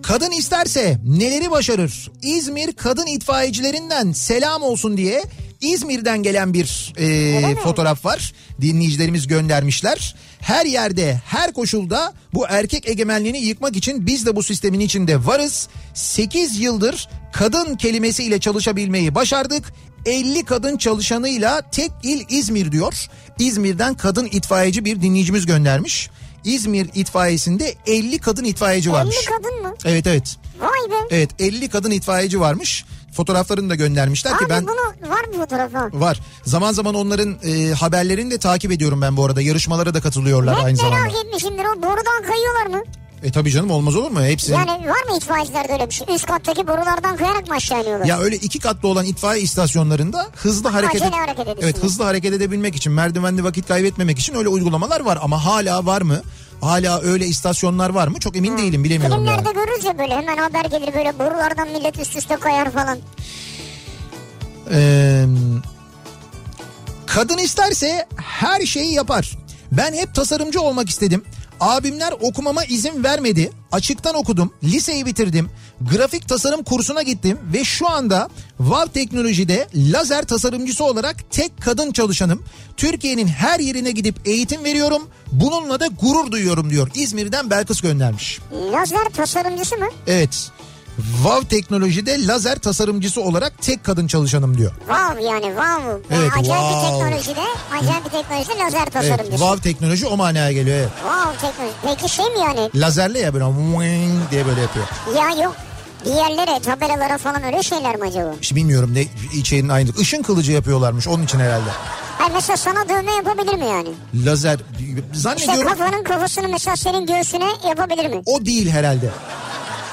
Kadın isterse neleri başarır? İzmir kadın itfaiyecilerinden selam olsun diye İzmir'den gelen bir e, fotoğraf var. Dinleyicilerimiz göndermişler. Her yerde, her koşulda bu erkek egemenliğini yıkmak için biz de bu sistemin içinde varız. 8 yıldır kadın kelimesiyle çalışabilmeyi başardık. 50 kadın çalışanıyla tek il İzmir diyor. İzmir'den kadın itfaiyeci bir dinleyicimiz göndermiş. İzmir itfaiyesinde 50 kadın itfaiyeci varmış. 50 kadın mı? Evet evet. Vay be. Evet 50 kadın itfaiyeci varmış. Fotoğraflarını da göndermişler ki Abi ben bunu var mı fotoğrafı? var. Zaman zaman onların e, haberlerini de takip ediyorum ben bu arada. Yarışmalara da katılıyorlar Hep aynı merak zamanda. etmişimdir o borudan kayıyorlar mı? E tabii canım olmaz olur mu? Hepsi. Yani var mı itfaiyecilerde öyle bir şey? Üst kattaki borulardan kayarak mı aşağı iniyorlar? Ya öyle iki katlı olan itfaiye istasyonlarında hızlı hareket, acele hareket. Evet hızlı hareket edebilmek için merdivenli vakit kaybetmemek için öyle uygulamalar var ama hala var mı? Hala öyle istasyonlar var mı? Çok emin değilim bilemiyorum. Filmlerde görürüz ya böyle hemen haber gelir böyle borulardan millet üst üste kayar falan. Ee, kadın isterse her şeyi yapar. Ben hep tasarımcı olmak istedim. Abimler okumama izin vermedi. Açıktan okudum. Liseyi bitirdim. Grafik tasarım kursuna gittim ve şu anda Vav Teknoloji'de lazer tasarımcısı olarak tek kadın çalışanım. Türkiye'nin her yerine gidip eğitim veriyorum. Bununla da gurur duyuyorum diyor. İzmir'den Belkıs göndermiş. Lazer tasarımcısı mı? Evet. Vav Teknoloji'de lazer tasarımcısı olarak tek kadın çalışanım diyor. Wow yani wow. Yani Evet, acayip bir wow. teknolojide, acayip bir teknolojide lazer Evet, tasarımcısı. Vav Teknoloji o manaya geliyor. Evet. Wow teknoloji. Peki şey mi yani? Lazerle ya böyle diye böyle yapıyor. Ya yok. Diğerlere, tabelalara falan öyle şeyler mi acaba? İşte bilmiyorum ne içeriğinin aynı. Işın kılıcı yapıyorlarmış onun için herhalde. Hayır mesela sana dövme yapabilir mi yani? Lazer İşte zannediyorum kafanın kafasını mesela senin göğsüne yapabilir mi? o değil herhalde.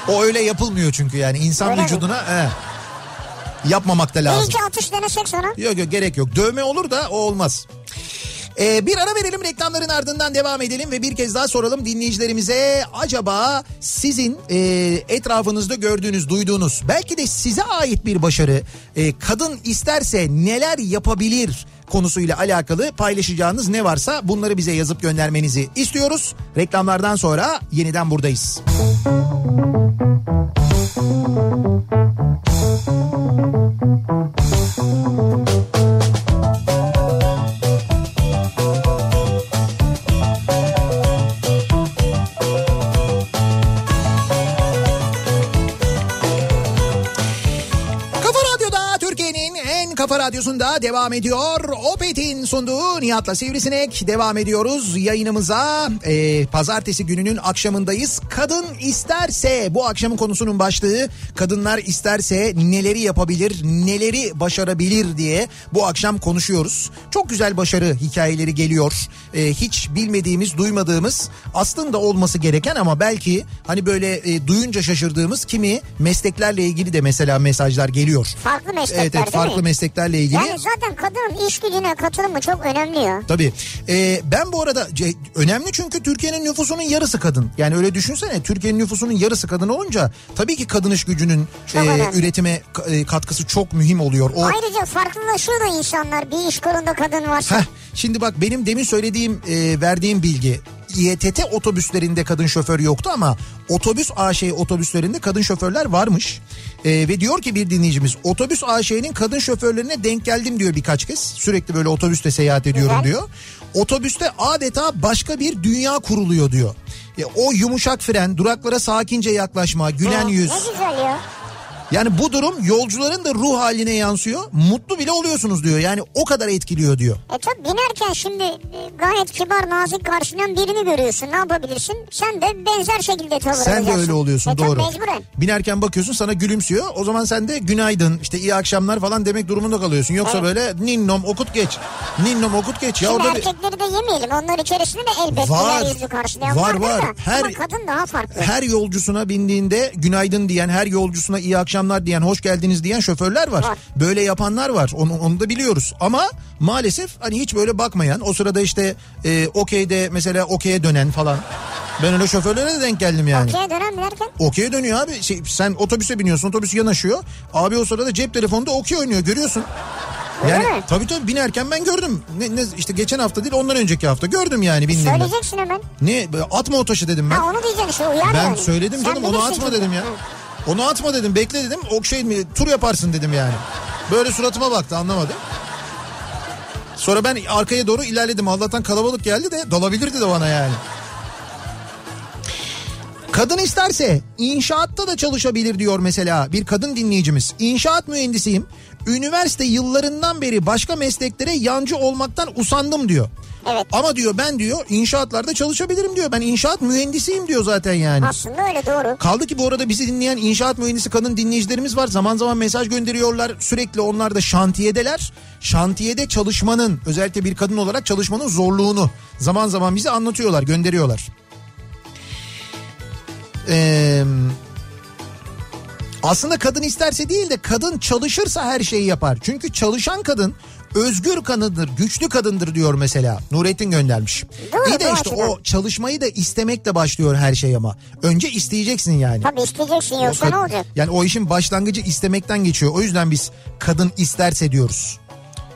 O öyle yapılmıyor çünkü yani insan Öyle mi? vücuduna he, yapmamak da lazım. iki atış denesek sana. Yok yok gerek yok. Dövme olur da o olmaz. Ee, bir ara verelim reklamların ardından devam edelim ve bir kez daha soralım dinleyicilerimize acaba sizin e, etrafınızda gördüğünüz duyduğunuz belki de size ait bir başarı e, kadın isterse neler yapabilir konusuyla alakalı paylaşacağınız ne varsa bunları bize yazıp göndermenizi istiyoruz. Reklamlardan sonra yeniden buradayız. Kafa radyosunda devam ediyor. Opet'in sunduğu Nihat'la Sivrisinek devam ediyoruz yayınımıza. Ee, pazartesi gününün akşamındayız. Kadın isterse bu akşamın konusunun başlığı kadınlar isterse neleri yapabilir, neleri başarabilir diye bu akşam konuşuyoruz. Çok güzel başarı hikayeleri geliyor. Ee, hiç bilmediğimiz, duymadığımız aslında olması gereken ama belki hani böyle e, duyunca şaşırdığımız kimi mesleklerle ilgili de mesela mesajlar geliyor. Farklı meslekler Evet evet farklı mi? mesleklerle ilgili. Yani zaten kadının iş gücüne katılımı çok önemli ya. Tabii. Ee, ben bu arada önemli çünkü Türkiye'nin nüfusunun yarısı kadın. Yani öyle düşünsene Türkiye'nin nüfusunun yarısı kadın olunca tabii ki kadın iş gücünün Çok e, önemli. üretime e, katkısı çok mühim oluyor. O Ayrıca farklılaşıyor da insanlar bir iş kolunda kadın varsa. Heh, şimdi bak benim demin söylediğim e, verdiğim bilgi İETT otobüslerinde kadın şoför yoktu ama otobüs AŞ otobüslerinde kadın şoförler varmış. E, ve diyor ki bir dinleyicimiz otobüs AŞ'nin kadın şoförlerine denk geldim diyor birkaç kez. Sürekli böyle otobüste seyahat ediyorum Güzel. diyor. Otobüste adeta başka bir dünya kuruluyor diyor. E, o yumuşak fren, duraklara sakince yaklaşma, gülen yüz. Ne güzel ya. Yani bu durum yolcuların da ruh haline yansıyor. Mutlu bile oluyorsunuz diyor. Yani o kadar etkiliyor diyor. E tabi binerken şimdi e, gayet kibar nazik karşılayan birini görüyorsun. Ne yapabilirsin? Sen de benzer şekilde tavır Sen de öyle oluyorsun e, doğru. mecburen. Binerken bakıyorsun sana gülümsüyor. O zaman sen de günaydın işte iyi akşamlar falan demek durumunda kalıyorsun. Yoksa Evet. böyle ninnom okut geç. Ninnom okut geç. Ya Şimdi orada bir- erkekleri de yemeyelim. Onlar içerisinde de elbet Var. yüzlü karşılayan Var, var. da. Her- Ama kadın daha farklı. her yolcusuna bindiğinde günaydın diyen, her yolcusuna iyi akşamlar diyen, hoş geldiniz diyen şoförler var. Var. Böyle yapanlar var. Onu, onu da biliyoruz. Ama maalesef hani hiç böyle bakmayan, o sırada işte e, okeyde mesela okey'e dönen falan. Ben öyle şoförlere de denk geldim yani. Okey dönem derken Okey dönüyor abi. Şey, sen otobüse biniyorsun otobüs yanaşıyor. Abi o sırada cep telefonunda okey oynuyor görüyorsun. Öyle Yani mi? tabii tabii binerken ben gördüm. Ne, ne, işte geçen hafta değil ondan önceki hafta gördüm yani bindiğimde. söyleyeceksin hemen. Ne atma o taşı dedim ben. Ha onu diyeceksin işte uyar ben yani. söyledim Sen canım onu atma çünkü. dedim ya. Hı. Onu atma dedim bekle dedim. Ok şey mi tur yaparsın dedim yani. Böyle suratıma baktı anlamadı. Sonra ben arkaya doğru ilerledim. Allah'tan kalabalık geldi de dalabilirdi de bana yani. Kadın isterse inşaatta da çalışabilir diyor mesela bir kadın dinleyicimiz. İnşaat mühendisiyim. Üniversite yıllarından beri başka mesleklere yancı olmaktan usandım diyor. Evet. Ama diyor ben diyor inşaatlarda çalışabilirim diyor. Ben inşaat mühendisiyim diyor zaten yani. Aslında öyle doğru. Kaldı ki bu arada bizi dinleyen inşaat mühendisi kadın dinleyicilerimiz var. Zaman zaman mesaj gönderiyorlar. Sürekli onlar da şantiyedeler. Şantiyede çalışmanın özellikle bir kadın olarak çalışmanın zorluğunu zaman zaman bize anlatıyorlar, gönderiyorlar. Ee, aslında kadın isterse değil de kadın çalışırsa her şeyi yapar. Çünkü çalışan kadın özgür kadındır, güçlü kadındır diyor mesela. Nurettin göndermiş. Doğru, İyi de işte o çalışmayı da istemekle başlıyor her şey ama. Önce isteyeceksin yani. Tabii isteyeceksin yoksa O ne kad- olacak? Yani o işin başlangıcı istemekten geçiyor. O yüzden biz kadın isterse diyoruz.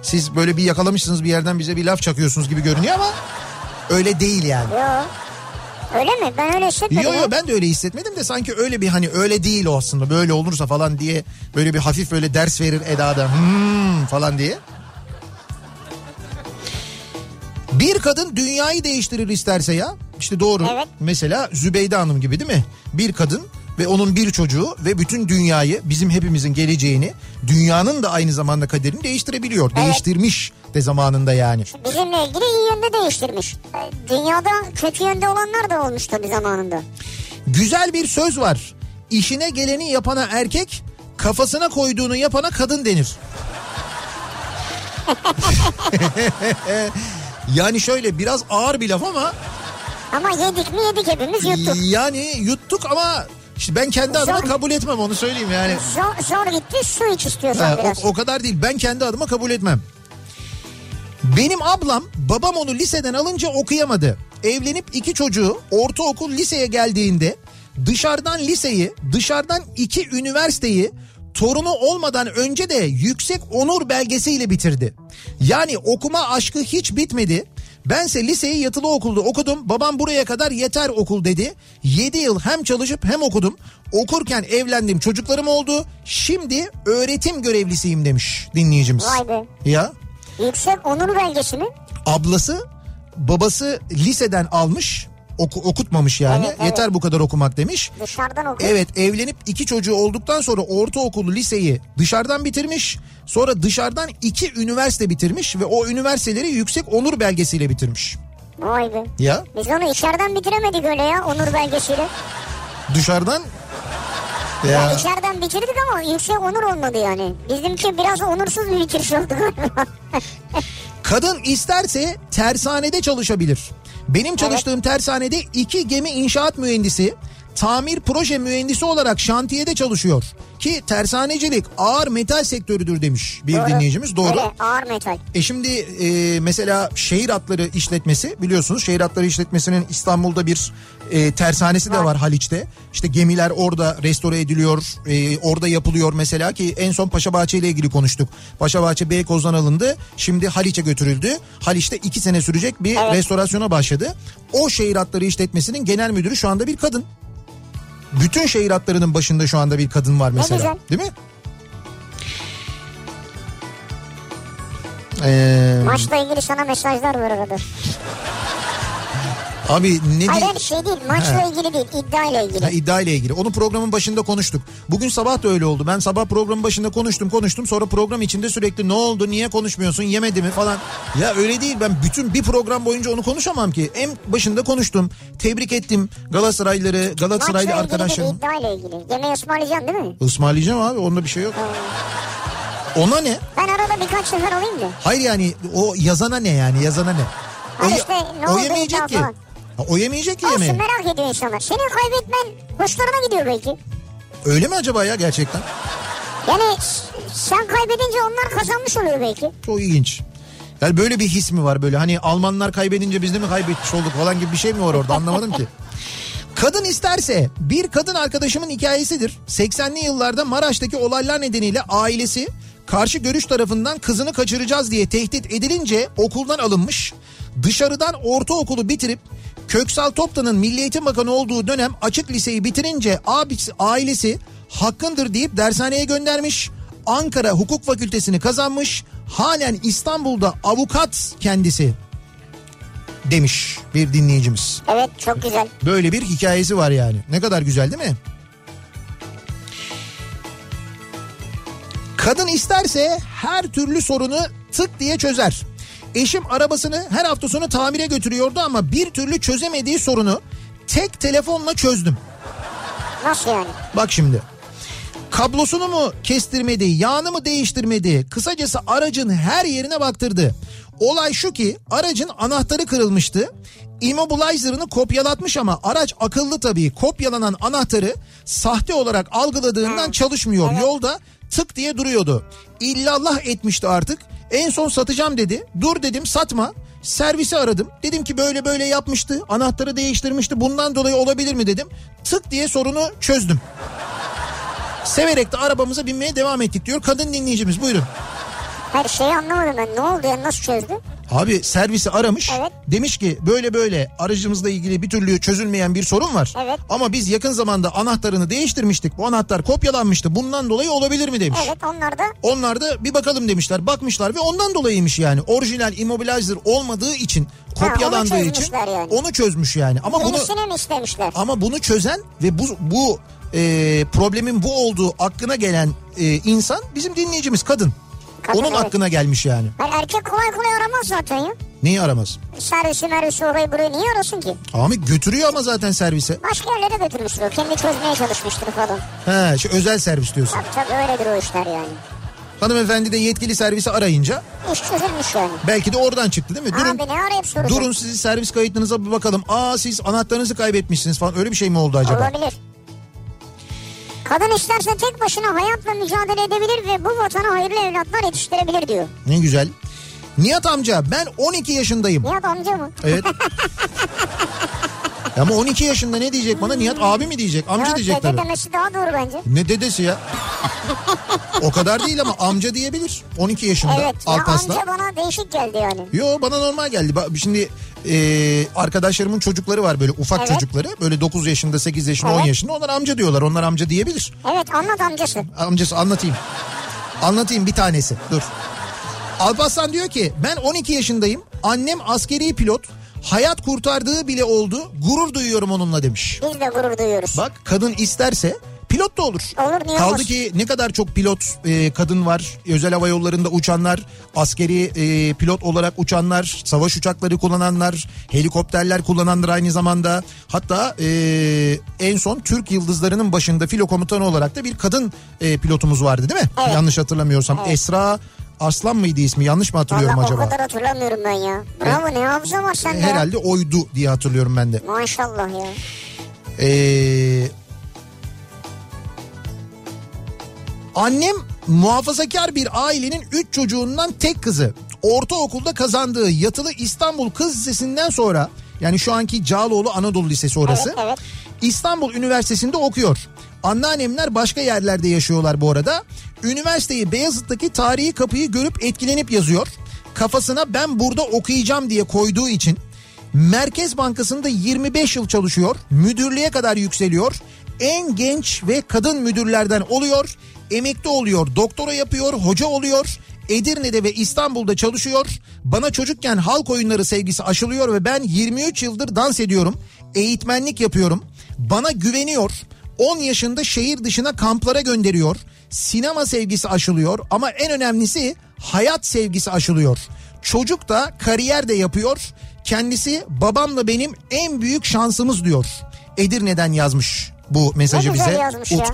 Siz böyle bir yakalamışsınız bir yerden bize bir laf çakıyorsunuz gibi görünüyor ama öyle değil yani. Yo. Öyle mi? Ben öyle hissetmedim. Yo ya. yo ben de öyle hissetmedim de sanki öyle bir hani öyle değil o aslında böyle olursa falan diye böyle bir hafif böyle ders verir edada hmm falan diye. Bir kadın dünyayı değiştirir isterse ya. İşte doğru. Evet. Mesela Zübeyde Hanım gibi değil mi? Bir kadın ve onun bir çocuğu ve bütün dünyayı bizim hepimizin geleceğini dünyanın da aynı zamanda kaderini değiştirebiliyor. Değiştirmiş de zamanında yani. Bizimle ilgili iyi yönde değiştirmiş. Dünyada kötü yönde olanlar da olmuş tabii zamanında. Güzel bir söz var. İşine geleni yapana erkek, kafasına koyduğunu yapana kadın denir. yani şöyle biraz ağır bir laf ama Ama yedik mi yedik hepimiz yuttuk. yani yuttuk ama işte ben kendi adıma Zor. kabul etmem onu söyleyeyim yani. Zor, zor gitti su iç istiyorsan Ha, biraz. o, o kadar değil ben kendi adıma kabul etmem. Benim ablam babam onu liseden alınca okuyamadı. Evlenip iki çocuğu ortaokul liseye geldiğinde dışarıdan liseyi dışarıdan iki üniversiteyi torunu olmadan önce de yüksek onur belgesiyle bitirdi. Yani okuma aşkı hiç bitmedi. Bense liseyi yatılı okulda okudum. Babam buraya kadar yeter okul dedi. 7 yıl hem çalışıp hem okudum. Okurken evlendim çocuklarım oldu. Şimdi öğretim görevlisiyim demiş dinleyicimiz. Vay be. Ya Yüksek onur belgesi mi? ablası babası liseden almış oku, okutmamış yani Evet, evet. yeter bu kadar okumak demiş. Dışarıdan okuyor. Evet evlenip iki çocuğu olduktan sonra ortaokulu liseyi dışarıdan bitirmiş. Sonra dışarıdan iki üniversite bitirmiş ve o üniversiteleri yüksek onur belgesiyle bitirmiş. Vay be. Ya Biz onu içeriden bitiremedik öyle ya onur belgesiyle. dışarıdan Ya. ya içeriden bitirdik ama yüksek onur olmadı yani. Bizimki biraz onursuz bir bitiriş oldu kadın isterse tersanede çalışabilir. Benim çalıştığım tersanede iki gemi inşaat mühendisi tamir proje mühendisi olarak şantiyede çalışıyor. Ki tersanecilik ağır metal sektörüdür demiş bir Doğru. dinleyicimiz. Doğru. Öyle ağır metal. E şimdi e, mesela şehir hatları işletmesi biliyorsunuz şehir hatları işletmesinin İstanbul'da bir e, tersanesi de Var. Haliç'te. İşte gemiler orada restore ediliyor, e, orada yapılıyor mesela ki en son Paşabahçe ile ilgili konuştuk. Paşabahçe Beykoz'dan alındı, şimdi Haliç'e götürüldü. Haliç'te iki sene sürecek bir Evet. restorasyona başladı. O şehir hatları işletmesinin genel müdürü şu anda bir kadın. Bütün şehir hatlarının başında şu anda bir kadın var mesela. Değil mi? Ee, Maçla ilgili sana mesajlar var arada. Abi ne Hayır diye... şey değil maçla ilgili değil iddia ile ilgili. Ha, iddia ile ilgili. Onu programın başında konuştuk. Bugün sabah da öyle oldu. Ben sabah programın başında konuştum konuştum. Sonra program içinde sürekli ne oldu niye konuşmuyorsun yemedi mi falan. Ya öyle değil ben bütün bir program boyunca onu konuşamam ki. En başında konuştum. Tebrik ettim Galatasaraylıları, Galatasaraylı Maçla ilgili arkadaşlarım. değil iddia ile ilgili. Yemeği ısmarlayacaksın değil mi? Ismarlayacağım abi onda bir şey yok. Ona ne? Ben arada birkaç sefer alayım da. Hayır yani o yazana ne yani yazana ne? O, Hayır ye- işte ne o yemeyecek ki. falan. Ha, O yemeyecek ki Olsun yemeği. merak ediyor insanlar. Senin kaybetmen hoşlarına gidiyor belki. Öyle mi acaba ya gerçekten? Yani sen kaybedince onlar kazanmış oluyor belki. Çok ilginç. Yani böyle bir his mi var böyle hani Almanlar kaybedince biz de mi kaybetmiş olduk falan gibi bir şey mi var orada anlamadım ki. Kadın isterse bir kadın arkadaşımın hikayesidir. 80'li yıllarda Maraş'taki olaylar nedeniyle ailesi karşı görüş tarafından kızını kaçıracağız diye tehdit edilince okuldan alınmış. Dışarıdan ortaokulu bitirip Köksal Toptan'ın Milli Eğitim Bakanı olduğu dönem açık liseyi bitirince abisi, ailesi hakkındır deyip dershaneye göndermiş. Ankara Hukuk Fakültesini kazanmış. halen İstanbul'da avukat kendisi demiş bir dinleyicimiz. Evet çok güzel. Böyle bir hikayesi var yani. Ne kadar güzel değil mi? Kadın isterse her türlü sorunu tık diye çözer. Eşim arabasını her hafta sonu tamire götürüyordu ama bir türlü çözemediği sorunu tek telefonla çözdüm. Nasıl yani? Bak şimdi. Kablosunu mu kestirmedi, yağını mı değiştirmedi? Kısacası aracın her yerine baktırdı. Olay şu ki aracın anahtarı kırılmıştı. Immobilizer'ını kopyalatmış ama araç akıllı tabii. Kopyalanan anahtarı sahte olarak algıladığından çalışmıyor. Yolda tık diye duruyordu. İllallah etmişti artık. En son satacağım dedi. Dur dedim satma. Servisi aradım. Dedim ki böyle böyle yapmıştı. Anahtarı değiştirmişti. Bundan dolayı olabilir mi dedim. Tık diye sorunu çözdüm. Severek de arabamıza binmeye devam ettik diyor kadın dinleyicimiz buyurun. Her şeyi anlamadım ben. Ne oldu ya nasıl çözdü? Abi servisi aramış Evet. demiş ki böyle böyle aracımızla ilgili bir türlü çözülmeyen bir sorun var. Evet. Ama biz yakın zamanda anahtarını değiştirmiştik bu anahtar kopyalanmıştı bundan dolayı olabilir mi demiş. Evet onlar da Onlar da bir bakalım demişler bakmışlar ve ondan dolayıymış yani orijinal immobilizer olmadığı için kopyalandığı onu için yani. onu çözmüş yani. Ama bunu yenisini mi istemişler? ama bunu çözen ve bu bu e, problemin bu olduğu aklına gelen e, insan bizim dinleyicimiz kadın. Kadın, Onun evet. aklına gelmiş yani. Hayır, erkek kolay kolay aramaz zaten ya. Neyi aramaz? Servisi mervisi orayı burayı niye arasın ki? Abi götürüyor ama zaten servise. Başka yerlere götürmüştür o. Kendi çözmeye çalışmıştır falan. He, şu özel servis diyorsun. Tabii tabii öyledir o işler yani. Hanımefendi de yetkili servisi arayınca İş çözülmüş yani. belki de oradan çıktı değil mi? Durun, Abi ne arayıp soracağım? durun sizin servis kayıtlarınıza bir bakalım. Aa siz anahtarınızı kaybetmişsiniz falan öyle bir şey mi oldu acaba? Olabilir. Kadın isterse tek başına hayatla mücadele edebilir ve bu vatana hayırlı evlatlar yetiştirebilir diyor. Ne güzel. Nihat amca ben 12 yaşındayım. Nihat amca mı? Evet. Ama 12 yaşında ne diyecek bana? Nihat abi mi diyecek? Amca Ya diyecek dede tabii. demesi daha doğru bence. Ne dedesi ya? o kadar değil ama amca diyebilir. 12 yaşında Evet ya Alpas'ta. amca bana değişik geldi yani. Yo bana normal geldi. Şimdi e, arkadaşlarımın çocukları var böyle ufak Evet. çocukları. Böyle 9 yaşında, 8 yaşında, 10 Evet. yaşında. Onlar amca diyorlar. Onlar amca diyebilir. Evet anlat amcası. Amcası anlatayım. Anlatayım bir tanesi. Dur. Alparslan diyor ki ben 12 yaşındayım. Annem askeri pilot. Hayat kurtardığı bile oldu. Gurur duyuyorum onunla demiş. Biz de gurur duyuyoruz. Bak kadın isterse pilot da olur. Olur, niye Kaldı olmasın? ki ne kadar çok pilot e, kadın var. Özel hava yollarında uçanlar, askeri e, pilot olarak uçanlar, savaş uçakları kullananlar, helikopterler kullananlar aynı zamanda. Hatta e, en son Türk Yıldızları'nın başında filo komutanı olarak da bir kadın e, pilotumuz vardı değil mi? Evet. Yanlış hatırlamıyorsam. Esra Arslan mıydı ismi? Yanlış mı hatırlıyorum Vallahi acaba? o kadar hatırlamıyorum ben ya. Bravo ne hafıza var sende. Herhalde oydu diye hatırlıyorum ben de. Maşallah ya. Ee, annem muhafazakar bir ailenin 3 çocuğundan tek kızı. Ortaokulda kazandığı yatılı İstanbul Kız Lisesi'nden sonra yani şu anki Cağaloğlu Anadolu Lisesi orası. Evet, evet. İstanbul Üniversitesi'nde okuyor. Anneannemler başka yerlerde yaşıyorlar bu arada. Üniversiteyi Beyazıt'taki tarihi kapıyı görüp etkilenip yazıyor. Kafasına ben burada okuyacağım diye koyduğu için Merkez Bankası'nda 25 yıl çalışıyor. Müdürlüğe kadar yükseliyor. En genç ve kadın müdürlerden oluyor. Emekli oluyor, doktora yapıyor, hoca oluyor. Edirne'de ve İstanbul'da çalışıyor. Bana çocukken halk oyunları sevgisi aşılıyor ve ben 23 yıldır dans ediyorum. Eğitmenlik yapıyorum. Bana güveniyor. 10 yaşında şehir dışına kamplara gönderiyor. Sinema sevgisi aşılıyor ama en önemlisi hayat sevgisi aşılıyor. Çocuk da kariyer de yapıyor. Kendisi babamla benim en büyük şansımız diyor. Edirne'den yazmış bu mesajı bize yazmış ya.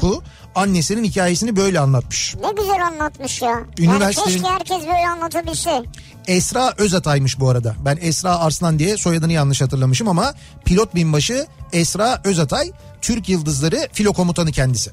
Annesinin hikayesini böyle anlatmış. Ne güzel anlatmış ya. Üniversitenin- Yani keşke herkes böyle anlatabilse. Esra Özatay'mış bu arada. Ben Esra Arslan diye soyadını yanlış hatırlamışım ama pilot binbaşı Esra Özatay Türk Yıldızları filo komutanı kendisi.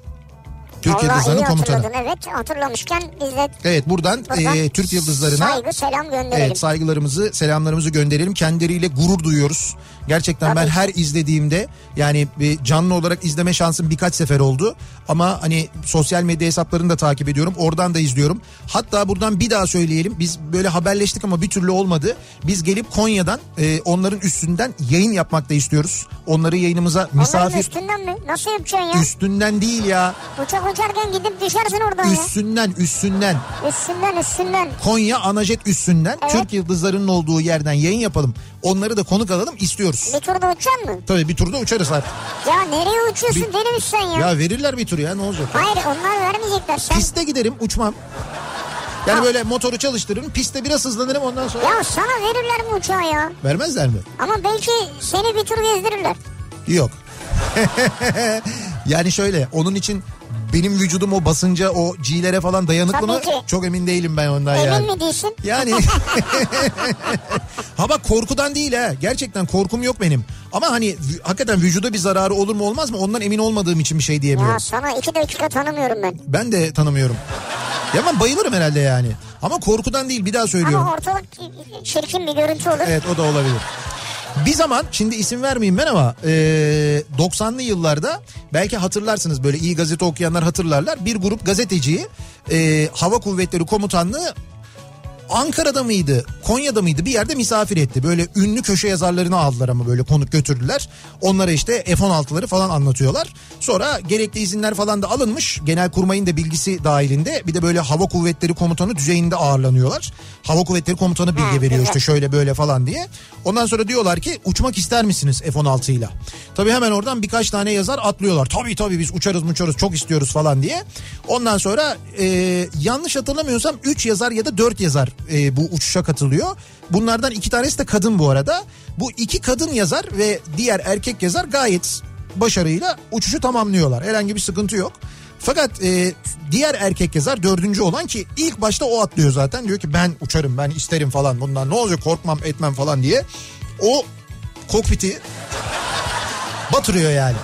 Türk Vallahi iyi Yıldızları'nın komutanı. evet. Hatırlamışken biz de Evet buradan, buradan e, Türk Yıldızları'na saygı selam gönderelim. evet, saygılarımızı selamlarımızı gönderelim. Kendileriyle gurur duyuyoruz. Gerçekten ben Tabii. her izlediğimde yani canlı olarak izleme şansım birkaç sefer oldu. Ama hani sosyal medya hesaplarını da takip ediyorum. Oradan da izliyorum. Hatta buradan bir daha söyleyelim. Biz böyle haberleştik ama bir türlü olmadı. Biz gelip Konya'dan e, onların üstünden yayın yapmak da istiyoruz. Onları yayınımıza Onların misafir üstünden mi? Nasıl yapacaksın ya? üstünden değil ya. Uçak uçarken gidip düşersin oradan ya. Üssünden üssünden Üstünden üstünden. Konya Anajet üssünden Evet. Türk yıldızlarının olduğu yerden yayın yapalım. Onları da konuk alalım istiyoruz. Bir turda uçacaksın mı? Tabii bir turda uçarız artık. Ya nereye uçuyorsun Bir- deli misin ya? Ya verirler bir tur ya ne olacak? Hayır onlar vermeyecekler. Sen... Piste giderim uçmam. Yani böyle motoru çalıştırırım piste biraz hızlanırım ondan sonra. Ya sana verirler mi uçağı ya? Vermezler mi? Ama belki seni bir tur gezdirirler. Yok. yani şöyle onun için benim vücudum o basınca o G'lere falan dayanıklı mı? Çok emin değilim ben ondan Emin yani. mi değilsin? Yani ha bak korkudan değil ha. Gerçekten korkum yok benim. Ama hani hakikaten vücuda bir zararı olur mu olmaz mı? Ondan emin olmadığım için bir şey diyemiyorum. Ya sana iki dakika tanımıyorum ben. Ben de tanımıyorum. Ya ben bayılırım herhalde yani. Ama korkudan değil bir daha söylüyorum. Ama ortalık çirkin bir görüntü olur. Evet o da olabilir. Bir zaman şimdi isim vermeyeyim ben ama e, 90'lı yıllarda belki hatırlarsınız böyle iyi gazete okuyanlar hatırlarlar. Bir grup gazeteciyi e, Hava Kuvvetleri Komutanlığı Ankara'da mıydı Konya'da mıydı bir yerde misafir etti. Böyle ünlü köşe yazarlarını aldılar ama böyle konuk götürdüler. Onlara işte F-16'ları falan anlatıyorlar. Sonra gerekli izinler falan da alınmış. Genelkurmay'ın da bilgisi dahilinde bir de böyle Hava Kuvvetleri Komutanı düzeyinde ağırlanıyorlar. Hava Kuvvetleri Komutanı bilgi veriyor işte şöyle böyle falan diye. Ondan sonra diyorlar ki uçmak ister misiniz F-16 ile? Tabii hemen oradan birkaç tane yazar atlıyorlar. Tabii tabii biz uçarız uçarız çok istiyoruz falan diye. Ondan sonra e, yanlış hatırlamıyorsam 3 yazar ya da 4 yazar e, bu uçuşa katılıyor. Bunlardan iki tanesi de kadın bu arada. Bu iki kadın yazar ve diğer erkek yazar gayet başarıyla uçuşu tamamlıyorlar. Herhangi bir sıkıntı yok. Fakat e, diğer erkek yazar dördüncü olan ki ilk başta o atlıyor zaten. Diyor ki ben uçarım ben isterim falan bundan ne olacak korkmam etmem falan diye. O kokpiti batırıyor yani.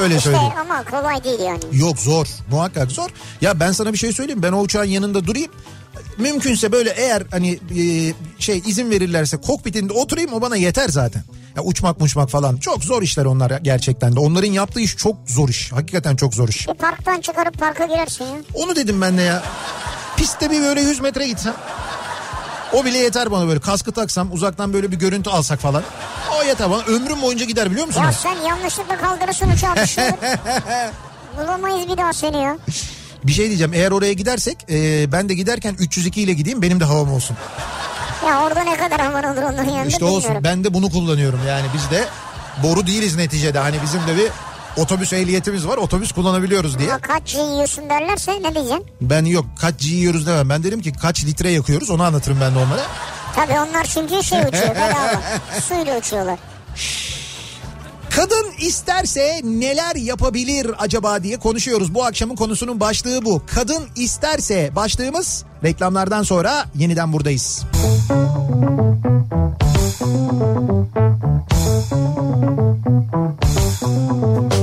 Öyle İşte söyleyeyim. ama kolay değil yani. Yok zor muhakkak zor. Ya ben sana bir şey söyleyeyim ben o uçağın yanında durayım. Mümkünse böyle eğer hani e, şey izin verirlerse kokpitinde oturayım o bana yeter zaten. Ya uçmak uçmak falan çok zor işler onlar gerçekten de. Onların yaptığı iş çok zor iş. Hakikaten çok zor iş. Bir parktan çıkarıp parka girersin ya. Onu dedim ben de ya. Pistte bir böyle 100 metre gitsem. O bile yeter bana böyle kaskı taksam uzaktan böyle bir görüntü alsak falan. O yeter bana ömrüm boyunca gider biliyor musun? Ya sen yanlışlıkla kaldırırsın uçağı düşürür. Bulamayız bir daha seni ya. Bir şey diyeceğim eğer oraya gidersek e, ben de giderken 302 ile gideyim benim de havam olsun. Ya orada ne kadar aman olur onların yanında İşte bilmiyorum. olsun ben de bunu kullanıyorum yani biz de boru değiliz neticede hani bizim de bir otobüs ehliyetimiz var otobüs kullanabiliyoruz diye. Ama kaç G yiyorsun derlerse ne diyeceksin? Ben yok kaç G yiyoruz demem ben dedim ki kaç litre yakıyoruz onu anlatırım ben de onlara. Tabii onlar çünkü şey uçuyor bedava. Suyla uçuyorlar. Kadın isterse neler yapabilir acaba diye konuşuyoruz. Bu akşamın konusunun başlığı bu. Kadın isterse başlığımız reklamlardan sonra yeniden buradayız. Kafa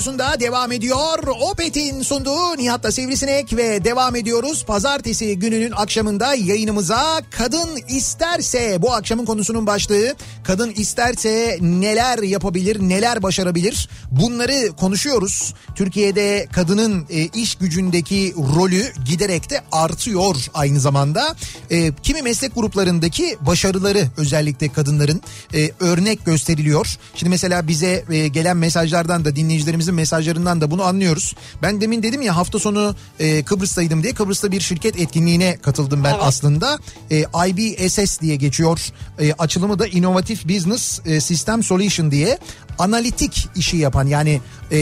radyosunda devam ediyor. Opet'in sunduğu Nihat'la Sivrisinek ve devam ediyoruz. Pazartesi gününün akşamında yayınımıza kadın isterse bu akşamın konusunun başlığı kadın isterse neler yapabilir neler başarabilir bunları konuşuyoruz. Türkiye'de kadının e, iş gücündeki rolü giderek de artıyor aynı zamanda. E, kimi meslek gruplarındaki başarıları özellikle kadınların e, örnek gösteriliyor. Şimdi mesela bize gelen mesajlardan da dinleyicilerimizin mesajlarından da bunu anlıyoruz. Ben demin dedim ya hafta sonu e, Kıbrıs'taydım diye Kıbrıs'ta bir şirket etkinliğine katıldım ben Evet. aslında. E, IBSS diye geçiyor. E, açılımı da Innovative Business e, System Solution diye analitik işi yapan yani e,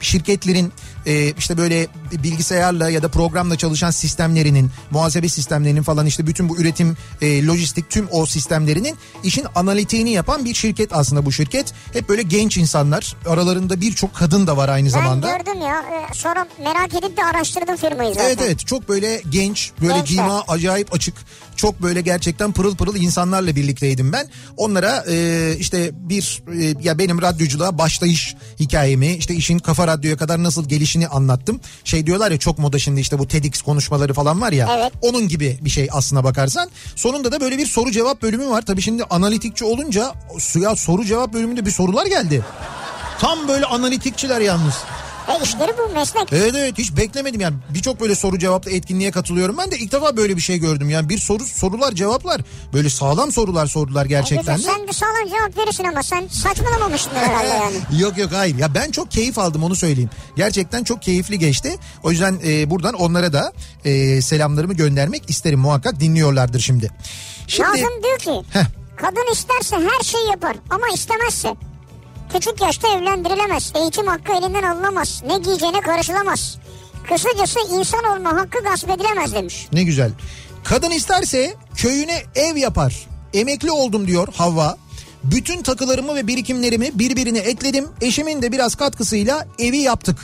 şirketlerin e, işte böyle bilgisayarla ya da programla çalışan sistemlerinin muhasebe sistemlerinin falan işte bütün bu üretim e, lojistik tüm o sistemlerinin işin analitiğini yapan bir şirket aslında bu şirket. Hep böyle genç insanlar aralarında birçok kadın da var aynı zamanda. Ben gördüm ya. e, Sonra merak edip de araştırdım firmayı zaten. Evet evet çok böyle genç böyle Gençler. cima acayip açık çok böyle gerçekten pırıl pırıl insanlarla birlikteydim ben. Onlara e, işte bir e, ya benim radyoculuğa başlayış hikayemi işte işin kafa radyoya kadar nasıl gelişini anlattım. Şey diyorlar ya çok moda şimdi işte bu TEDx konuşmaları falan var ya Evet. onun gibi bir şey aslına bakarsan. Sonunda da böyle bir soru cevap bölümü var. Tabii şimdi analitikçi olunca suya soru cevap bölümünde bir sorular geldi. Tam böyle analitikçiler yalnız. E işleri bu meslek. Evet evet hiç beklemedim yani birçok böyle soru cevaplı etkinliğe katılıyorum. Ben de ilk defa böyle bir şey gördüm yani bir soru sorular cevaplar böyle sağlam sorular sordular gerçekten. Güzel, sen de sağlam cevap verirsin ama sen saçmalamamışsındır herhalde yani. yok yok hayır ya ben çok keyif aldım onu söyleyeyim. Gerçekten çok keyifli geçti. O yüzden e, buradan onlara da e, selamlarımı göndermek isterim muhakkak dinliyorlardır şimdi. Şimdi Nazım diyor ki Heh. kadın isterse her şeyi yapar ama istemezse küçük yaşta evlendirilemez. Eğitim hakkı elinden alınamaz. Ne giyeceğine karışılamaz. Kısacası insan olma hakkı gasp edilemez demiş. ne güzel. Kadın isterse köyüne ev yapar. Emekli oldum diyor Havva. Bütün takılarımı ve birikimlerimi birbirine ekledim. Eşimin de biraz katkısıyla evi yaptık.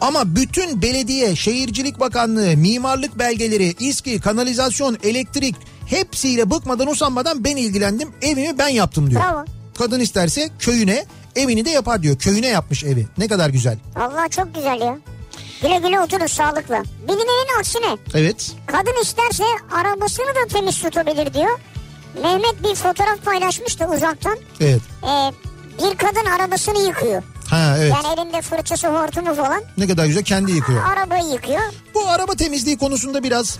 Ama bütün belediye, şehircilik bakanlığı, mimarlık belgeleri, İSKİ, kanalizasyon, elektrik hepsiyle bıkmadan usanmadan ben ilgilendim. Evimi ben yaptım diyor. Bravo. Kadın isterse köyüne evini de yapar diyor. Köyüne yapmış evi. Ne kadar güzel. Allah çok güzel ya. Güle güle oturun sağlıkla. Bilinenin aksine Evet. kadın isterse arabasını da temiz tutabilir diyor. Mehmet bir fotoğraf paylaşmış da uzaktan. Evet. Ee, bir kadın arabasını yıkıyor. Ha evet. Yani elinde fırçası hortumu falan. Ne kadar güzel kendi yıkıyor. Arabayı yıkıyor. Bu araba temizliği konusunda biraz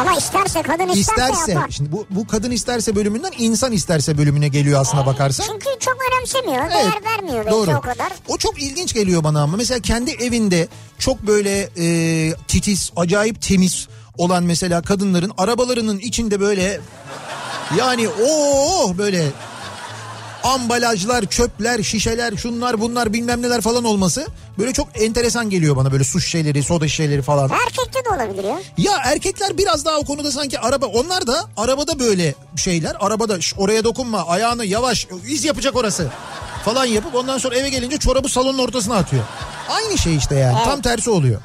Ama isterse kadın isterse, isterse yapar. şimdi bu, bu kadın isterse bölümünden insan isterse bölümüne geliyor aslına bakarsan. Çünkü çok önemsemiyor. Evet, Değer vermiyor belki Doğru. o kadar. O çok ilginç geliyor bana ama mesela kendi evinde çok böyle e, titiz, acayip temiz olan mesela kadınların arabalarının içinde böyle yani o böyle ambalajlar, çöpler, şişeler, şunlar bunlar bilmem neler falan olması böyle çok enteresan geliyor bana böyle su şişeleri, soda şişeleri falan. Erkekte de olabilir ya. Ya erkekler biraz daha o konuda sanki araba onlar da arabada böyle şeyler arabada "Şş, oraya dokunma ayağını yavaş iz yapacak orası falan yapıp ondan sonra eve gelince çorabı salonun ortasına atıyor. Aynı şey işte yani Evet. tam tersi oluyor.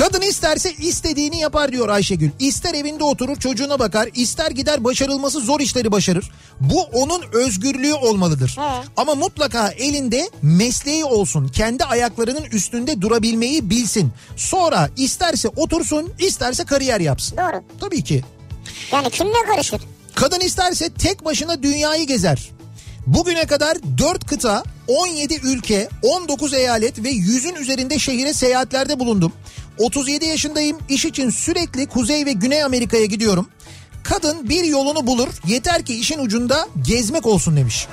Kadın isterse istediğini yapar diyor Ayşegül. İster evinde oturur çocuğuna bakar, ister gider başarılması zor işleri başarır. Bu onun özgürlüğü olmalıdır. He. Ama mutlaka elinde mesleği olsun. Kendi ayaklarının üstünde durabilmeyi bilsin. Sonra isterse otursun, isterse kariyer yapsın. Doğru. Tabii ki. Yani kim ne karışır? Kadın isterse tek başına dünyayı gezer. Bugüne kadar 4 kıta, 17 ülke, 19 eyalet ve 100'ün üzerinde şehire seyahatlerde bulundum. 37 yaşındayım. İş için sürekli Kuzey ve Güney Amerika'ya gidiyorum. Kadın bir yolunu bulur. Yeter ki işin ucunda gezmek olsun demiş.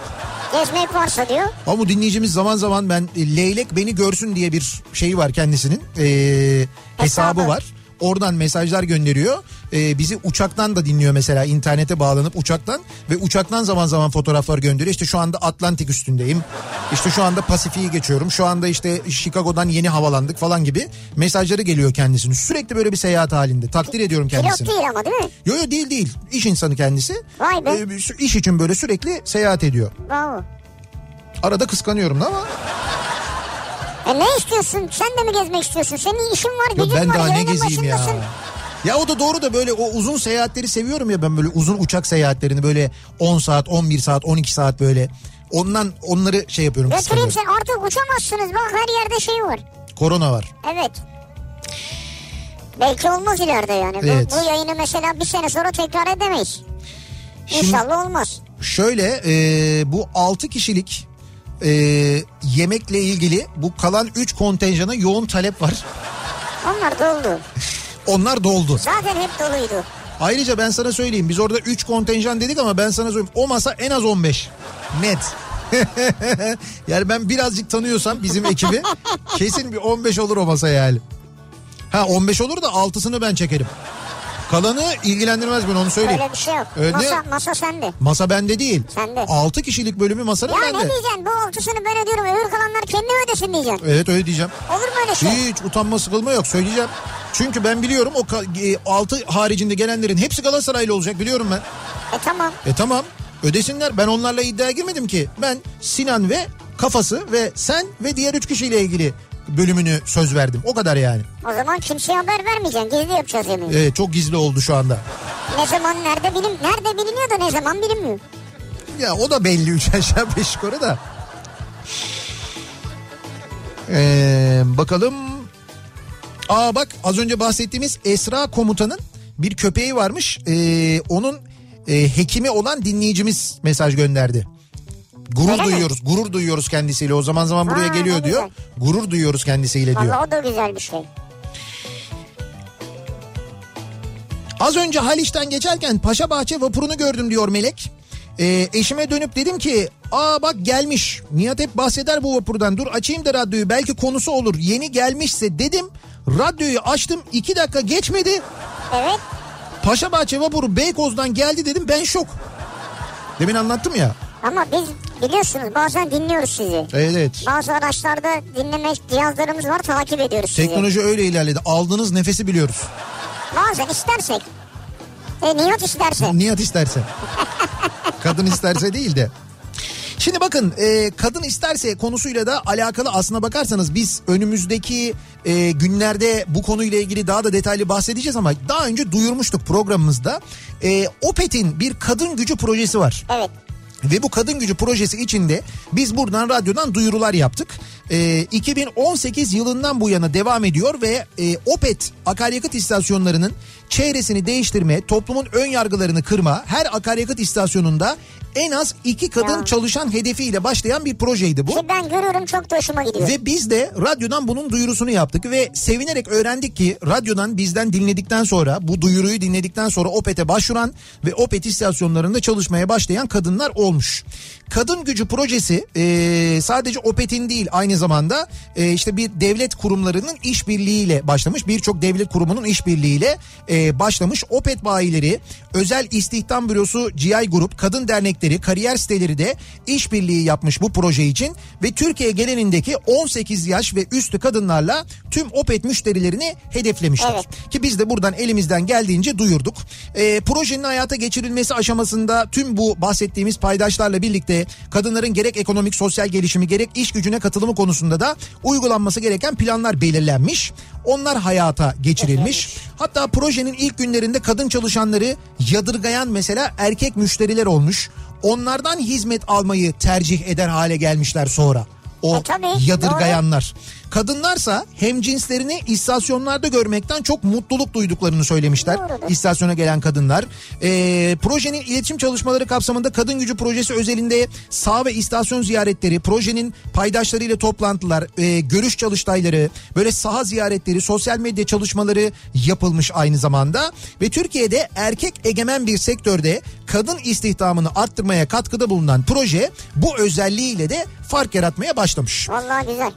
Gezmek varsa diyor. Ama bu dinleyicimiz zaman zaman ben e, Leylek beni görsün diye bir şeyi var kendisinin. Ee, hesabı Hesabı. var. Oradan mesajlar gönderiyor. Ee, bizi uçaktan da dinliyor mesela internete bağlanıp uçaktan ve uçaktan zaman zaman fotoğraflar gönderiyor. İşte şu anda Atlantik üstündeyim. İşte şu anda Pasifik'i geçiyorum. Şu anda işte Chicago'dan yeni havalandık falan gibi mesajları geliyor kendisinin. Sürekli böyle bir seyahat halinde. Takdir ediyorum Pilot kendisini. değil ama değil mi? Yo yo değil değil. İş insanı kendisi. Vay be. Ee, iş için böyle sürekli seyahat ediyor. Bravo. Arada kıskanıyorum da ama E ne istiyorsun? Sen de mi gezmek istiyorsun? Senin işin var, gücün ben var. daha ne gezeyim ya. Ya o da doğru da böyle o uzun seyahatleri seviyorum ya ben böyle uzun uçak seyahatlerini böyle 10 saat, 11 saat, 12 saat böyle. Ondan onları şey yapıyorum Götüreyim sen artık uçamazsınız. Bak her yerde şey var. Korona var. Evet. Belki olmaz ileride yani. Bu- Evet. Bu, yayını mesela bir sene sonra tekrar edemeyiz. Şimdi- İnşallah olmaz. Şöyle e, bu 6 kişilik e, yemekle ilgili bu kalan 3 kontenjana yoğun talep var. Onlar doldu. Onlar doldu. Zaten hep doluydu. Ayrıca ben sana söyleyeyim biz orada 3 kontenjan dedik ama ben sana söyleyeyim o masa en az 15. Net. yani ben birazcık tanıyorsam bizim ekibi kesin bir 15 olur o masa yani. Ha 15 olur da 6'sını ben çekerim. Kalanı ilgilendirmez beni onu söyleyeyim. Öyle bir şey yok. Öyle- Masa, masa sende. Masa bende değil. Sende. 6 kişilik bölümü masanın Ya bende. ne diyeceksin? Bu altısını ben ödüyorum. Öbür kalanlar kendi ödesin diyeceksin. Evet öyle diyeceğim. Olur mu öyle şey? Hiç utanma sıkılma yok söyleyeceğim. Çünkü ben biliyorum o 6 haricinde gelenlerin hepsi Galatasaraylı olacak biliyorum ben. E tamam. E tamam ödesinler ben onlarla iddiaya girmedim ki. Ben Sinan ve kafası ve sen ve diğer üç kişiyle ilgili bölümünü söz verdim. O kadar yani. O zaman kimseye haber vermeyeceksin. Gizli yapacağız yemeği. Evet, çok gizli oldu şu anda. Ne zaman nerede bilim nerede biliniyor da ne zaman bilinmiyor. Ya o da belli üç aşağı beş yukarı da. Ee, bakalım. Aa bak az önce bahsettiğimiz Esra komutanın bir köpeği varmış. Ee, onun e, hekimi olan dinleyicimiz mesaj gönderdi. Gurur Öyle mi? duyuyoruz. Gurur duyuyoruz kendisiyle. O zaman zaman buraya Ha, geliyor diyor. güzel. Gurur duyuyoruz kendisiyle diyor. Valla o da güzel bir şey. Az önce Haliç'ten geçerken Paşabahçe vapurunu gördüm diyor Melek. Ee, eşime dönüp dedim ki aa bak gelmiş. Nihat hep bahseder bu vapurdan. Dur açayım da radyoyu belki konusu olur. Yeni gelmişse dedim. Radyoyu açtım iki dakika geçmedi. Evet. Paşabahçe vapuru Beykoz'dan geldi dedim ben şok. Demin anlattım ya. Ama biz biliyorsunuz bazen dinliyoruz sizi. Evet evet. Bazı araçlarda dinleme cihazlarımız var takip ediyoruz sizi. Teknoloji öyle ilerledi. Aldığınız nefesi biliyoruz. Bazen istersek. E, Nihat isterse. Nihat isterse. Kadın isterse değil de. Şimdi bakın e, kadın isterse konusuyla da alakalı aslına bakarsanız biz önümüzdeki e, günlerde bu konuyla ilgili daha da detaylı bahsedeceğiz ama daha önce duyurmuştuk programımızda. E, Opet'in bir kadın gücü projesi var. Evet. Ve bu kadın gücü projesi içinde biz buradan radyodan duyurular yaptık. Ee, 2018 yılından bu yana devam ediyor ve e, Opet akaryakıt istasyonlarının çevresini değiştirme, toplumun ön yargılarını kırma, her akaryakıt istasyonunda en az iki kadın Ya. çalışan hedefiyle başlayan bir projeydi bu. Ki ben görüyorum çok da hoşuma gidiyor. Ve biz de radyodan bunun duyurusunu yaptık ve sevinerek öğrendik ki radyodan bizden dinledikten sonra bu duyuruyu dinledikten sonra Opet'e başvuran ve Opet istasyonlarında çalışmaya başlayan kadınlar olmuş. Kadın gücü projesi e, sadece Opet'in değil aynı zamanda e, işte bir devlet kurumlarının işbirliğiyle başlamış. Birçok devlet kurumunun işbirliğiyle e, başlamış. Opet bayileri, özel istihdam bürosu GI Grup, kadın dernekleri, kariyer siteleri de işbirliği yapmış bu proje için ve Türkiye genelindeki 18 yaş ve üstü kadınlarla tüm Opet müşterilerini hedeflemişler. Evet. Ki biz de buradan elimizden geldiğince duyurduk. E, projenin hayata geçirilmesi aşamasında tüm bu bahsettiğimiz paydaşlarla birlikte kadınların gerek ekonomik sosyal gelişimi gerek iş gücüne katılımı konusunda da uygulanması gereken planlar belirlenmiş. Onlar hayata geçirilmiş. Hatta projenin ilk günlerinde kadın çalışanları yadırgayan mesela erkek müşteriler olmuş. Onlardan hizmet almayı tercih eder hale gelmişler sonra. O E tabii, yadırgayanlar. Kadınlarsa hem cinslerini istasyonlarda görmekten çok mutluluk duyduklarını söylemişler. Doğrudur. İstasyona gelen kadınlar. Ee, projenin iletişim çalışmaları kapsamında kadın gücü projesi özelinde sağ ve istasyon ziyaretleri, projenin paydaşlarıyla toplantılar, e, görüş çalıştayları, böyle saha ziyaretleri, sosyal medya çalışmaları yapılmış aynı zamanda. Ve Türkiye'de erkek egemen bir sektörde kadın istihdamını arttırmaya katkıda bulunan proje bu özelliğiyle de fark yaratmaya başlamış. Vallahi güzel.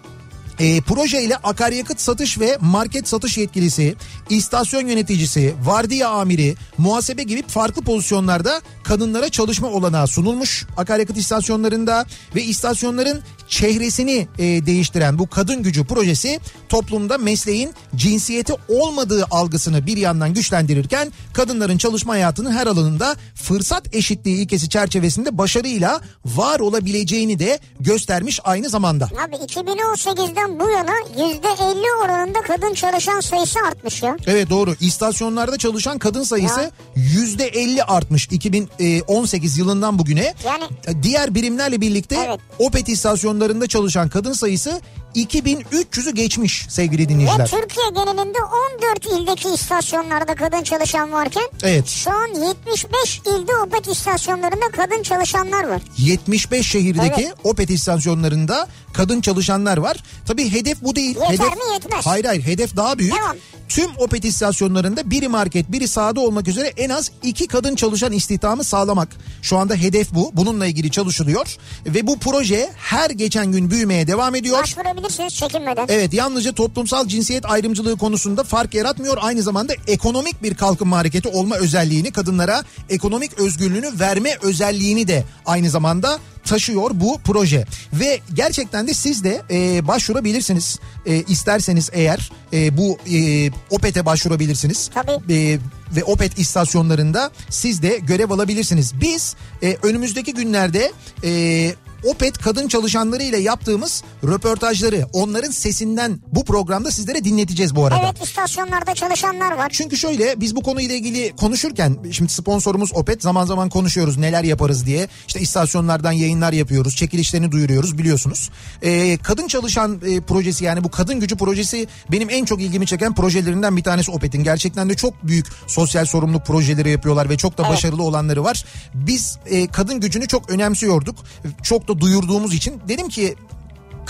E, projeyle akaryakıt satış ve market satış yetkilisi, istasyon yöneticisi, vardiya amiri, muhasebe gibi farklı pozisyonlarda kadınlara çalışma olanağı sunulmuş akaryakıt istasyonlarında ve istasyonların çehresini e, değiştiren bu kadın gücü projesi toplumda mesleğin cinsiyeti olmadığı algısını bir yandan güçlendirirken kadınların çalışma hayatının her alanında fırsat eşitliği ilkesi çerçevesinde başarıyla var olabileceğini de göstermiş aynı zamanda. Abi 2018'den bu yana %50 oranında kadın çalışan sayısı artmış ya. Evet doğru. İstasyonlarda çalışan kadın sayısı yüzde 50 artmış 2018 yılından bugüne. Yani- diğer birimlerle birlikte Evet. Opet istasyonlarında çalışan kadın sayısı 2300'ü geçmiş sevgili Ve dinleyiciler. Türkiye genelinde 14 ildeki istasyonlarda kadın çalışan varken Evet. şu an 75 ilde Opet istasyonlarında kadın çalışanlar var. 75 şehirdeki Evet. Opet istasyonlarında kadın çalışanlar var. Tabii hedef bu değil. Yeter hedef, mi? Yetmez. Hayır hayır hedef daha büyük. Devam. Tüm Opet istasyonlarında biri market biri sahada olmak üzere en az iki kadın çalışan istihdamı sağlamak. Şu anda hedef bu. Bununla ilgili çalışılıyor. Ve bu proje her geçen gün büyümeye devam ediyor. Başvurabilirsiniz çekinmeden. Evet yalnızca toplumsal cinsiyet ayrımcılığı konusunda fark yaratmıyor. Aynı zamanda ekonomik bir kalkınma hareketi olma özelliğini kadınlara ekonomik özgürlüğünü verme özelliğini de aynı zamanda taşıyor bu proje. Ve gerçekten de siz de e, başvurabilirsiniz. E, isterseniz eğer e, bu e, Opet'e başvurabilirsiniz. Tabii. E, ve Opet istasyonlarında siz de görev alabilirsiniz. Biz e, önümüzdeki günlerde e, Opet kadın çalışanları ile yaptığımız röportajları onların sesinden bu programda sizlere dinleteceğiz bu arada. Evet istasyonlarda çalışanlar var. Çünkü şöyle biz bu konuyla ilgili konuşurken şimdi sponsorumuz Opet zaman zaman konuşuyoruz neler yaparız diye. İşte istasyonlardan yayınlar yapıyoruz, çekilişlerini duyuruyoruz biliyorsunuz. Ee, kadın çalışan e, projesi yani bu kadın gücü projesi benim en çok ilgimi çeken projelerinden bir tanesi Opet'in. Gerçekten de çok büyük sosyal sorumluluk projeleri yapıyorlar ve çok da Evet. başarılı olanları var. Biz e, kadın gücünü çok önemsiyorduk. Çok da duyurduğumuz için dedim ki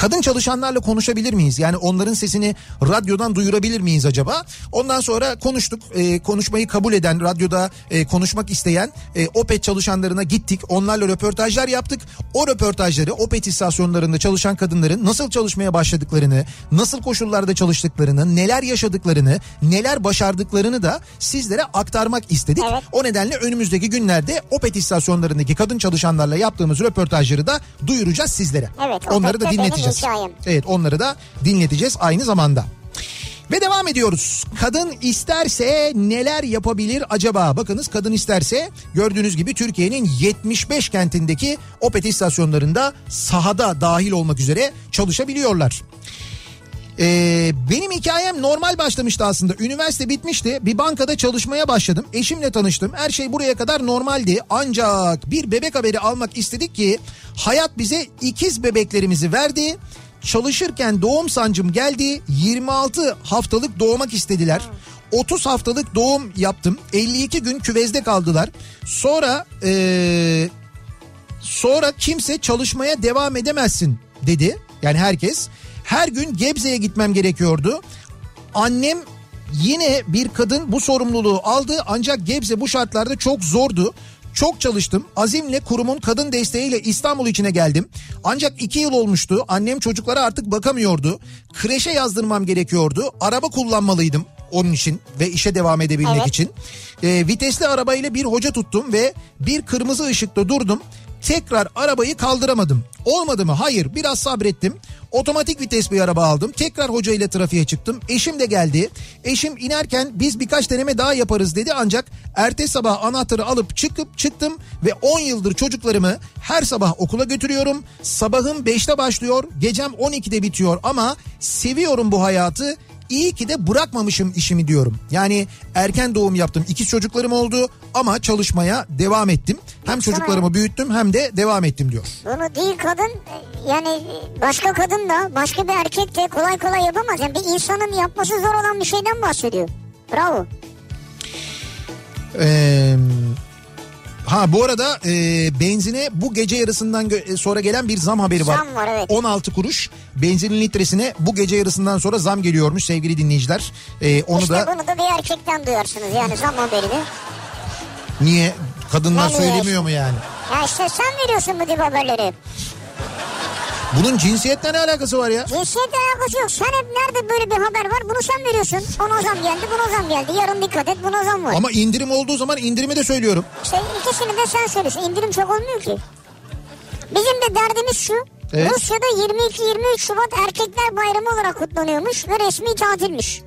kadın çalışanlarla konuşabilir miyiz? Yani onların sesini radyodan duyurabilir miyiz acaba? Ondan sonra konuştuk. E, konuşmayı kabul eden, radyoda e, konuşmak isteyen e, OPET çalışanlarına gittik. Onlarla röportajlar yaptık. O röportajları OPET istasyonlarında çalışan kadınların nasıl çalışmaya başladıklarını, nasıl koşullarda çalıştıklarını, neler yaşadıklarını, neler başardıklarını da sizlere aktarmak istedik. Evet. O nedenle önümüzdeki günlerde OPET istasyonlarındaki kadın çalışanlarla yaptığımız röportajları da duyuracağız sizlere. Evet, Onları da benim dinleteceğiz. hikayem. Evet onları da dinleteceğiz aynı zamanda. Ve devam ediyoruz. Kadın isterse neler yapabilir acaba? Bakınız kadın isterse gördüğünüz gibi Türkiye'nin 75 kentindeki Opet istasyonlarında sahada dahil olmak üzere çalışabiliyorlar. Ee, benim hikayem normal başlamıştı aslında. Üniversite bitmişti. Bir bankada çalışmaya başladım. Eşimle tanıştım. Her şey buraya kadar normaldi. Ancak bir bebek haberi almak istedik ki hayat bize ikiz bebeklerimizi verdi. Çalışırken doğum sancım geldi. 26 haftalık doğmak istediler. 30 haftalık doğum yaptım. 52 gün küvezde kaldılar. Sonra ee, Sonra kimse çalışmaya devam edemezsin dedi. Yani herkes. Her gün Gebze'ye gitmem gerekiyordu. Annem yine bir kadın bu sorumluluğu aldı ancak Gebze bu şartlarda çok zordu. Çok çalıştım. Azimle kurumun kadın desteğiyle İstanbul içine geldim. Ancak iki yıl olmuştu. Annem çocuklara artık bakamıyordu. Kreşe yazdırmam gerekiyordu. Araba kullanmalıydım onun için ve işe devam edebilmek Evet. için. Ee, vitesli arabayla bir hoca tuttum ve bir kırmızı ışıkta durdum. Tekrar arabayı kaldıramadım. Olmadı mı? Hayır. Biraz sabrettim. Otomatik vites bir araba aldım. Tekrar hoca ile trafiğe çıktım. Eşim de geldi. Eşim inerken biz birkaç deneme daha yaparız dedi ancak ertesi sabah anahtarı alıp çıkıp çıktım ve 10 yıldır çocuklarımı her sabah okula götürüyorum. Sabahım 5'te başlıyor, gecem 12'de bitiyor ama seviyorum bu hayatı. İyi ki de bırakmamışım işimi diyorum. Yani erken doğum yaptım. İkiz çocuklarım oldu ama çalışmaya devam ettim. Hem Baksana çocuklarımı büyüttüm hem de devam ettim diyor. Bunu değil kadın e, yani başka kadın da başka bir erkek de kolay kolay yapamaz. Yani bir insanın yapması zor olan bir şeyden bahsediyor. Bravo. Ee, ha bu arada e, benzine bu gece yarısından e, sonra gelen bir zam haberi var. Zam var, evet. 16 kuruş benzinin litresine bu gece yarısından sonra zam geliyormuş sevgili dinleyiciler. Ee, onu işte da bunu da bir erkekten duyarsınız yani zam haberini. niye kadınlar Ne söylemiyor mu yani? Ya işte sen veriyorsun bu tip haberleri. Bunun cinsiyetle ne alakası var ya? Cinsiyetle alakası yok. Sen hep nerede böyle bir haber var bunu sen veriyorsun. Ona zam geldi buna zam geldi. Yarın dikkat et buna zam var. Ama indirim olduğu zaman indirimi de söylüyorum. İşte ikisini de sen söylüyorsun. İndirim çok olmuyor ki. Bizim de derdimiz şu. Evet. Rusya'da 22-23 Şubat Erkekler Bayramı olarak kutlanıyormuş ve resmi tatilmiş.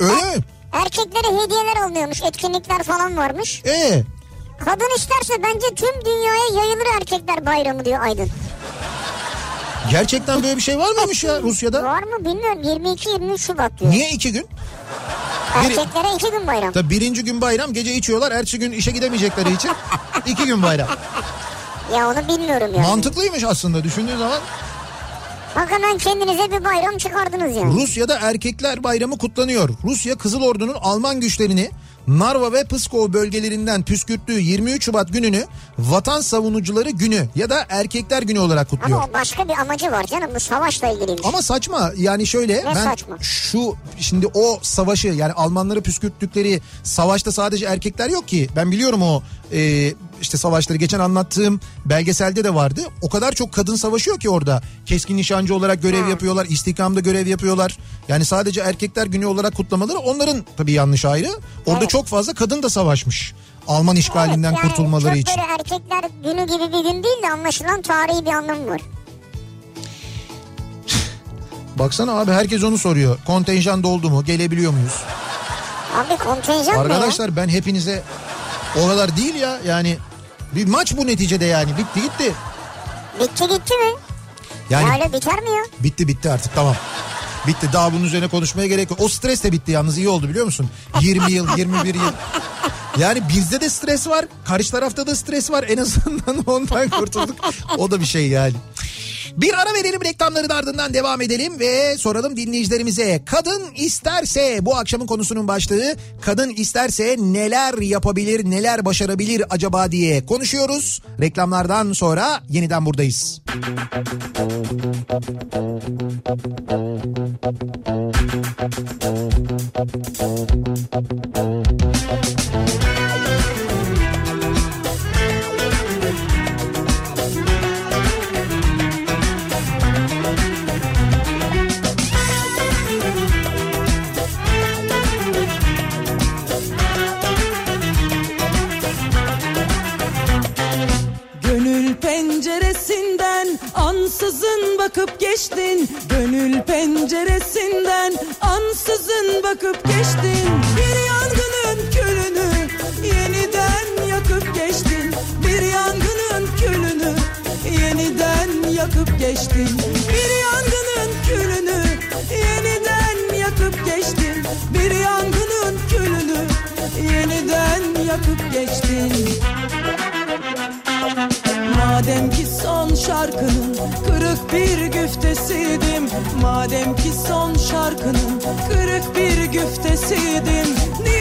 Öyle mi? Erkeklere hediyeler alınıyormuş, etkinlikler falan varmış. Ee, Kadın isterse bence tüm dünyaya yayılır Erkekler Bayramı diyor Aydın. Gerçekten böyle bir şey var mıymış ya Rusya'da? Var mı bilmiyorum 22-23 Şubat diyor. Niye iki gün? Erkeklere iki gün bayram. Tabii birinci gün bayram gece içiyorlar. Ertesi gün işe gidemeyecekleri için iki gün bayram. Ya onu bilmiyorum yani. Mantıklıymış aslında düşündüğün zaman. Bak hemen kendinize bir bayram çıkardınız yani. Rusya'da erkekler bayramı kutlanıyor. Rusya Kızıl Ordu'nun Alman güçlerini Narva ve Pskov bölgelerinden püskürttüğü 23 Şubat gününü Vatan Savunucuları Günü ya da Erkekler Günü olarak kutluyor. Ama başka bir amacı var canım bu savaşla ilgiliymiş. Ama saçma yani şöyle ben saçma? şu şimdi o savaşı yani Almanları püskürttükleri savaşta sadece erkekler yok ki ben biliyorum o e, işte savaşları geçen anlattığım belgeselde de vardı o kadar çok kadın savaşıyor ki orada keskin nişancı olarak görev yapıyorlar istihkamda görev yapıyorlar yani sadece erkekler günü olarak kutlamaları onların tabii yanlış ayrı orada Evet. çok fazla kadın da savaşmış Alman işgalinden Evet, yani kurtulmaları için. böyle erkekler günü gibi bir gün değil de anlaşılan tarihi bir anlamı var. Baksana abi herkes onu soruyor kontenjan doldu mu gelebiliyor muyuz? Abi kontenjan? Arkadaşlar ben hepinize o kadar değil ya yani bir maç bu neticede yani bitti gitti. Bitti gitti mi? Yani Ya öyle biter mi ya? bitti bitti artık tamam. Bitti daha bunun üzerine konuşmaya gerek yok. O stres de bitti yalnız iyi oldu biliyor musun? 20 yıl 21 yıl. Yani bizde de stres var. Karşı tarafta da stres var. En azından ondan kurtulduk. O da bir şey yani. Bir ara verelim reklamların ardından devam edelim ve soralım dinleyicilerimize. Kadın isterse bu akşamın konusunun başlığı kadın isterse neler yapabilir neler başarabilir acaba diye konuşuyoruz. Reklamlardan sonra yeniden buradayız. Gönül ansızın bakıp geçtin Gönül penceresinden. Ansızın bakıp geçtin Bir yangının külünü yeniden yakıp geçtin. Bir yangının külünü yeniden yakıp geçtin bir güftesiydim Madem ki son şarkının kırık bir güftesiydim Niçin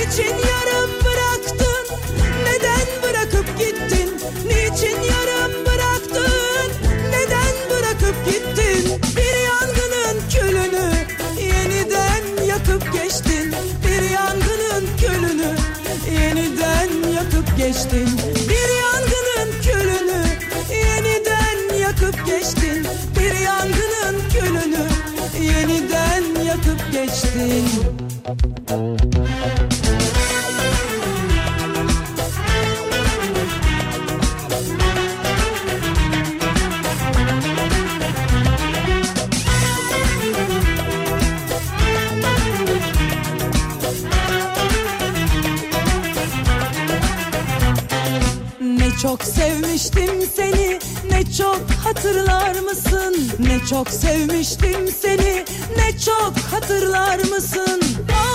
çok sevmiştim seni. Ne çok hatırlar mısın?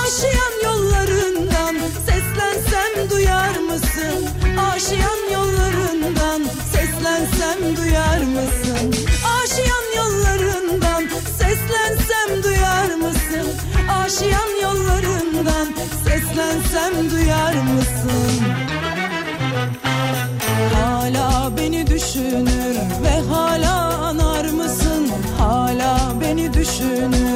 Aşiyan beni düşünür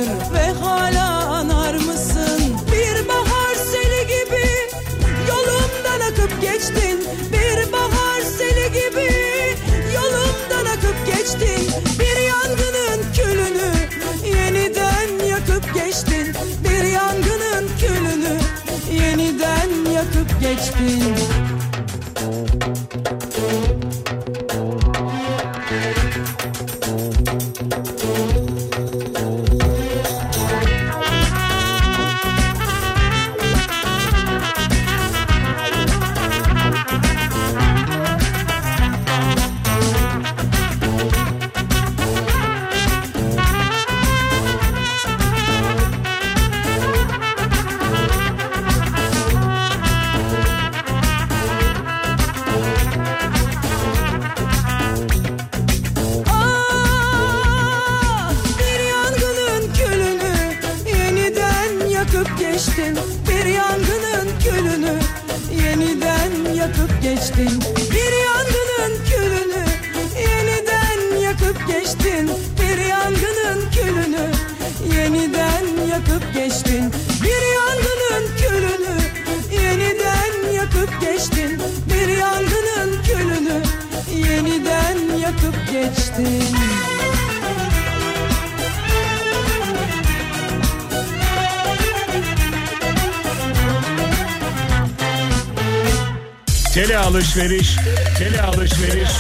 alışveriş, tele alışveriş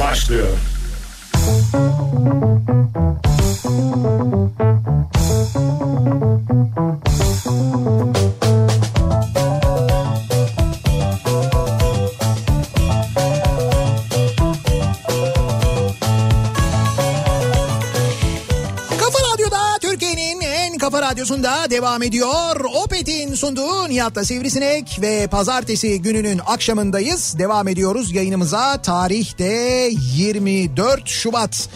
başlıyor. Kafa Radyo'da devam ediyor. Sunduğu Nihat'la Sivrisinek ve pazartesi gününün akşamındayız. Devam ediyoruz yayınımıza. Tarihte 24 Şubat.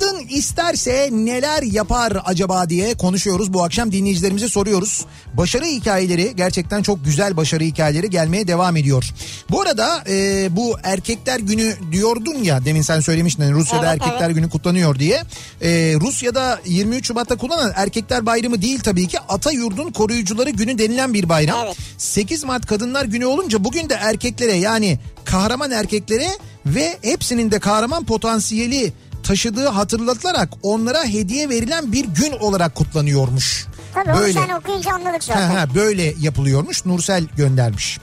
Kadın isterse neler yapar acaba diye konuşuyoruz. Bu akşam dinleyicilerimize soruyoruz. Başarı hikayeleri gerçekten çok güzel başarı hikayeleri gelmeye devam ediyor. Bu arada e, bu erkekler günü diyordun ya demin sen söylemiştin hani Rusya'da Evet, erkekler evet. günü kutlanıyor diye. E, Rusya'da 23 Şubat'ta kutlanan erkekler bayramı değil tabii ki ata yurdun koruyucuları günü denilen bir bayram. Evet. 8 Mart kadınlar günü olunca bugün de erkeklere yani kahraman erkeklere ve hepsinin de kahraman potansiyeli taşıdığı hatırlatılarak onlara hediye verilen bir gün olarak kutlanıyormuş. Tabii onu sen okuyunca anladık zaten. Ha, ha, böyle yapılıyormuş. Nursel göndermiş.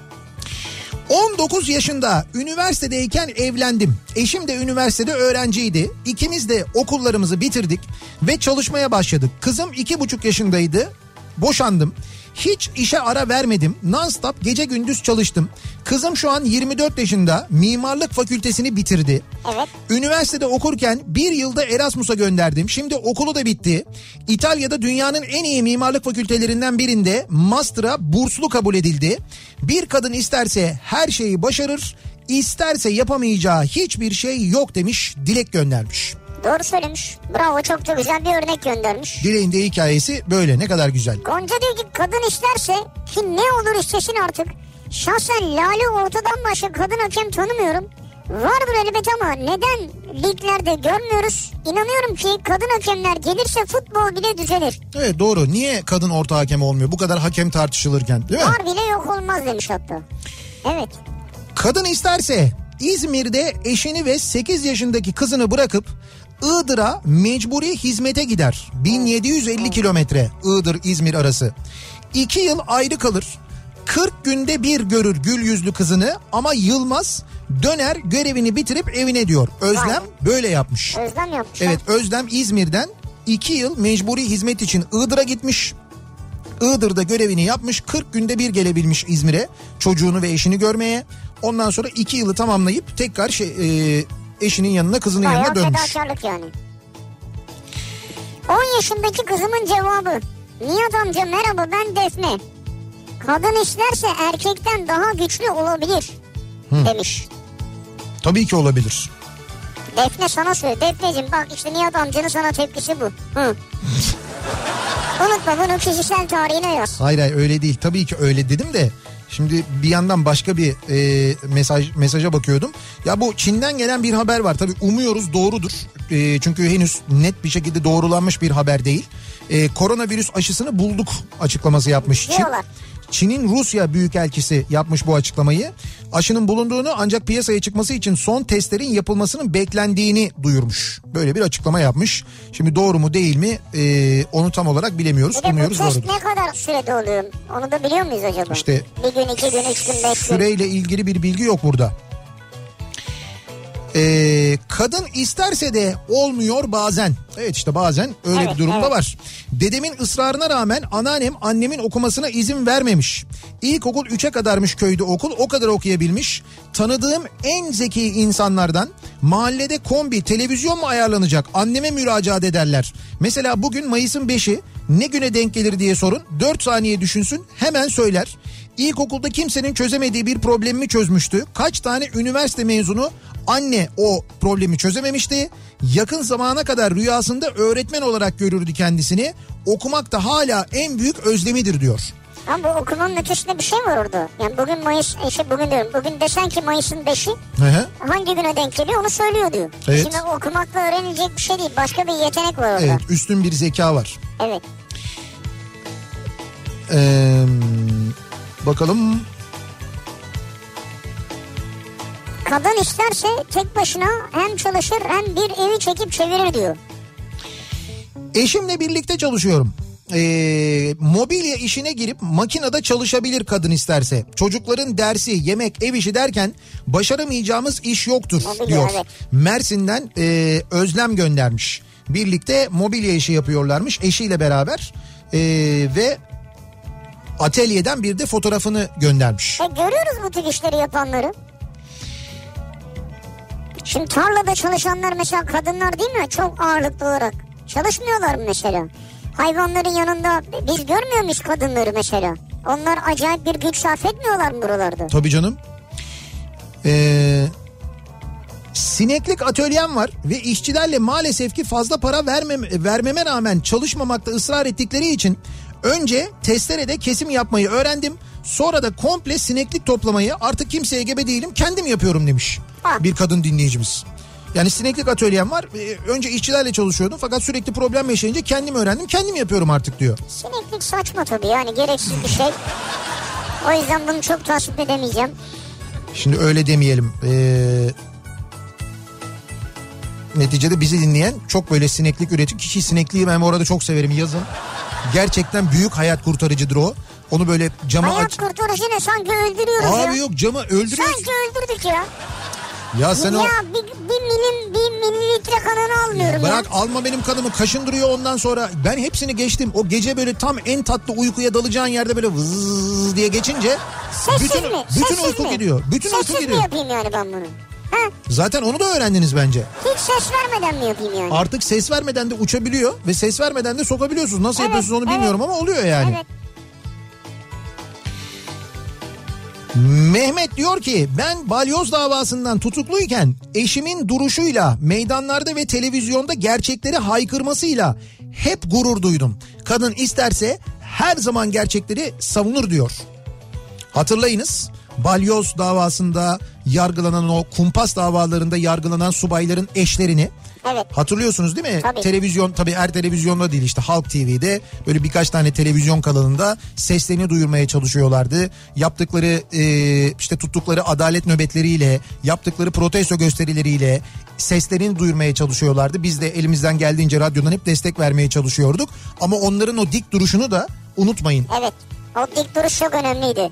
19 yaşında üniversitedeyken evlendim. Eşim de üniversitede öğrenciydi. İkimiz de okullarımızı bitirdik ve çalışmaya başladık. Kızım iki buçuk yaşındaydı. Boşandım. Hiç işe ara vermedim. Non-stop gece gündüz çalıştım. Kızım şu an 24 yaşında. Mimarlık fakültesini bitirdi. Evet. Üniversitede okurken bir yılda Erasmus'a gönderdim. Şimdi okulu da bitti. İtalya'da dünyanın en iyi mimarlık fakültelerinden birinde master'a burslu kabul edildi. Bir kadın isterse her şeyi başarır, isterse yapamayacağı hiçbir şey yok demiş, dilek göndermiş. Doğru söylemiş. Bravo çok da güzel bir örnek göndermiş. Dileğin de hikayesi böyle ne kadar güzel. Gonca diyor ki kadın isterse ki ne olur istesin artık. Şahsen Lale ortadan başka kadın hakem tanımıyorum. Vardır elbet ama neden liglerde görmüyoruz? İnanıyorum ki kadın hakemler gelirse futbol bile düzelir. Evet doğru. Niye kadın orta hakem olmuyor? Bu kadar hakem tartışılırken değil mi? Var bile yok olmaz demiş hatta. Evet. Kadın isterse İzmir'de eşini ve 8 yaşındaki kızını bırakıp Iğdır'a mecburi hizmete gider. 1750 kilometre Iğdır-İzmir arası. 2 yıl ayrı kalır. 40 günde bir görür gül yüzlü kızını ama yılmaz döner görevini bitirip evine diyor. Özlem Vay. böyle yapmış. Özlem yapmış. Evet Özlem İzmir'den 2 yıl mecburi hizmet için Iğdır'a gitmiş. Iğdır'da görevini yapmış 40 günde bir gelebilmiş İzmir'e çocuğunu ve eşini görmeye. Ondan sonra 2 yılı tamamlayıp tekrar şey, e, eşinin yanına kızının Bayağı yanına dönmüş. fedakarlık yani. 10 yaşındaki kızımın cevabı. Nihat amca merhaba ben Defne. Kadın isterse erkekten daha güçlü olabilir. Demiş. Tabii ki olabilir. Defne sana söyle. Defneciğim bak işte Nihat amcanın sana tepkisi bu. Hı. Unutma bunu kişisel tarihine yaz. Hayır hayır öyle değil. Tabii ki öyle dedim de şimdi bir yandan başka bir e, mesaj mesaja bakıyordum. Ya bu Çin'den gelen bir haber var. Tabii umuyoruz doğrudur. E, çünkü henüz net bir şekilde doğrulanmış bir haber değil. E, koronavirüs aşısını bulduk açıklaması yapmış Çin. Diyorlar. Çin'in Rusya Büyükelçisi yapmış bu açıklamayı. Aşının bulunduğunu ancak piyasaya çıkması için son testlerin yapılmasının beklendiğini duyurmuş. Böyle bir açıklama yapmış. Şimdi doğru mu değil mi e, onu tam olarak bilemiyoruz. Bir de bu test doğrudur. ne kadar sürede oluyor? Onu da biliyor muyuz acaba? İşte bir gün, iki gün, üç gün, beş gün. Süreyle ilgili bir bilgi yok burada. Ee, kadın isterse de olmuyor bazen. Evet işte bazen öyle Evet, bir durumda evet. var. Dedemin ısrarına rağmen anneannem annemin okumasına izin vermemiş. İlkokul 3'e kadarmış köyde okul o kadar okuyabilmiş. Tanıdığım en zeki insanlardan mahallede kombi televizyon mu ayarlanacak anneme müracaat ederler. Mesela bugün Mayıs'ın 5'i ne güne denk gelir diye sorun 4 saniye düşünsün hemen söyler. İlkokulda kimsenin çözemediği bir problemimi çözmüştü. Kaç tane üniversite mezunu anne o problemi çözememişti. Yakın zamana kadar rüyasında öğretmen olarak görürdü kendisini. Okumak da hala en büyük özlemidir diyor. Ama bu okumanın ötesinde bir şey var orada. Yani bugün Mayıs, işte bugün diyorum. Bugün desen ki Mayıs'ın 5'i Hı hı. hangi güne denk geliyor onu söylüyor diyor. Evet. Şimdi okumakla öğrenilecek bir şey değil. Başka bir yetenek var orada. Evet üstün bir zeka var. evet. Ee, bakalım Kadın isterse tek başına hem çalışır hem bir evi çekip çevirir diyor. Eşimle birlikte çalışıyorum. Ee, mobilya işine girip makinede çalışabilir kadın isterse. Çocukların dersi, yemek, ev işi derken başaramayacağımız iş yoktur Mobilya, diyor. evet. Mersin'den e, Özlem göndermiş. Birlikte mobilya işi yapıyorlarmış eşiyle beraber Ee, ve atölyeden bir de fotoğrafını göndermiş. E görüyoruz bu tip işleri yapanları. Şimdi tarlada çalışanlar mesela kadınlar değil mi? Çok ağırlıklı olarak. Çalışmıyorlar mı mesela? Hayvanların yanında biz görmüyor muyuz kadınları mesela? Onlar acayip bir güç sarf etmiyorlar mı buralarda? Tabii canım. Ee, Sineklik atölyem var ve işçilerle maalesef ki fazla para vermem, vermeme rağmen çalışmamakta ısrar ettikleri için önce testerede kesim yapmayı öğrendim. Sonra da komple sineklik toplamayı artık kimseye gebe değilim kendim yapıyorum demiş bir kadın dinleyicimiz. Yani sineklik atölyem var. Ee, Önce işçilerle çalışıyordum fakat sürekli problem yaşayınca kendim öğrendim. Kendim yapıyorum artık diyor. Sineklik saçma tabii yani gereksiz bir şey. O yüzden bunu çok tasvip edemeyeceğim. Şimdi öyle demeyelim. Ee, neticede bizi dinleyen çok böyle sineklik üretiyor. Kişi sinekliği ben bu arada çok severim yazın. Gerçekten büyük hayat kurtarıcıdır o. Onu böyle cama Hayat aç. kurtarıcı ne sanki öldürüyoruz ya. Abi yok camı öldürüyorsun. Sanki öldürdük ya. Ya sen o ya bir, bir milim bir mililitre kanını almıyorum bırak ya. alma benim kanımı kaşındırıyor ondan sonra. Ben hepsini geçtim. O gece böyle tam en tatlı uykuya dalacağın yerde böyle vız diye geçince Sessiz bütün, mi? bütün Sessiz uyku mi? gidiyor. Bütün Sessiz uyku mi gidiyor. yapayım yani ben bunu? Ha? Zaten onu da öğrendiniz bence. Hiç ses vermeden mi yapayım yani? Artık ses vermeden de uçabiliyor ve ses vermeden de sokabiliyorsunuz. Nasıl Evet, yapıyorsunuz onu evet. bilmiyorum ama oluyor yani. Evet. Mehmet diyor ki ben balyoz davasından tutukluyken eşimin duruşuyla meydanlarda ve televizyonda gerçekleri haykırmasıyla hep gurur duydum. Kadın isterse her zaman gerçekleri savunur diyor. Hatırlayınız balyoz davasında yargılanan o kumpas davalarında yargılanan subayların eşlerini Evet. Hatırlıyorsunuz değil mi? Tabii. Televizyon tabii her televizyonda değil işte Halk TV'de böyle birkaç tane televizyon kanalında seslerini duyurmaya çalışıyorlardı. Yaptıkları e, işte tuttukları adalet nöbetleriyle, yaptıkları protesto gösterileriyle seslerini duyurmaya çalışıyorlardı. Biz de elimizden geldiğince radyodan hep destek vermeye çalışıyorduk. Ama onların o dik duruşunu da unutmayın. Evet. O dik duruş çok önemliydi.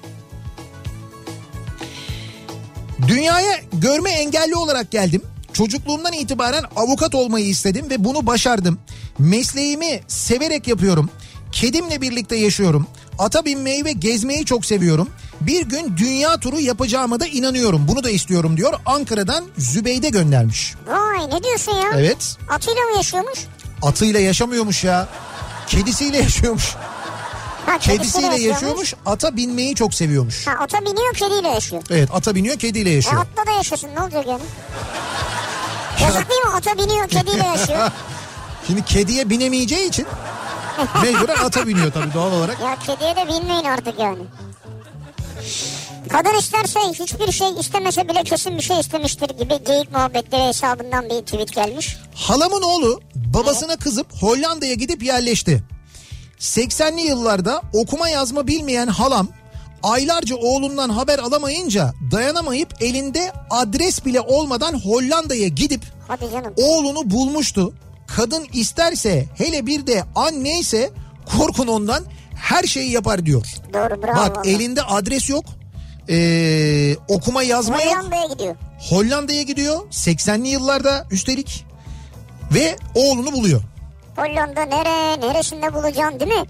Dünyaya görme engelli olarak geldim. Çocukluğumdan itibaren avukat olmayı istedim ve bunu başardım. Mesleğimi severek yapıyorum. Kedimle birlikte yaşıyorum. Ata binmeyi ve gezmeyi çok seviyorum. Bir gün dünya turu yapacağıma da inanıyorum. Bunu da istiyorum diyor. Ankara'dan Zübeyde göndermiş. Vay ne diyorsun ya? Evet. Atıyla mı yaşıyormuş? Atıyla yaşamıyormuş ya. Kedisiyle yaşıyormuş. Ha, Kedisiyle yaşıyormuş. Ata binmeyi çok seviyormuş. Ha ata biniyor kediyle yaşıyor. Evet ata biniyor kediyle E yaşıyor. atla da yaşasın ne olacak yani? Yazık değil mi? Ata biniyor kediyle yaşıyor. Şimdi kediye binemeyeceği için mecburen ata biniyor tabii doğal olarak. Ya kediye de binmeyin artık yani. Kadın isterse hiçbir şey istemese bile kesin bir şey istemiştir gibi geyik muhabbetleri hesabından bir tweet gelmiş. Halamın oğlu babasına kızıp Hollanda'ya gidip yerleşti. 80'li yıllarda okuma yazma bilmeyen halam aylarca oğlundan haber alamayınca dayanamayıp elinde adres bile olmadan Hollanda'ya gidip oğlunu bulmuştu. Kadın isterse hele bir de anneyse korkun ondan her şeyi yapar diyor. Doğru bravo. Bak vallahi. elinde adres yok. Ee, okuma yazma yok. Hollanda'ya gidiyor. Hollanda'ya gidiyor 80'li yıllarda üstelik ve oğlunu buluyor. Hollanda nere, neresinde bulacaksın değil mi?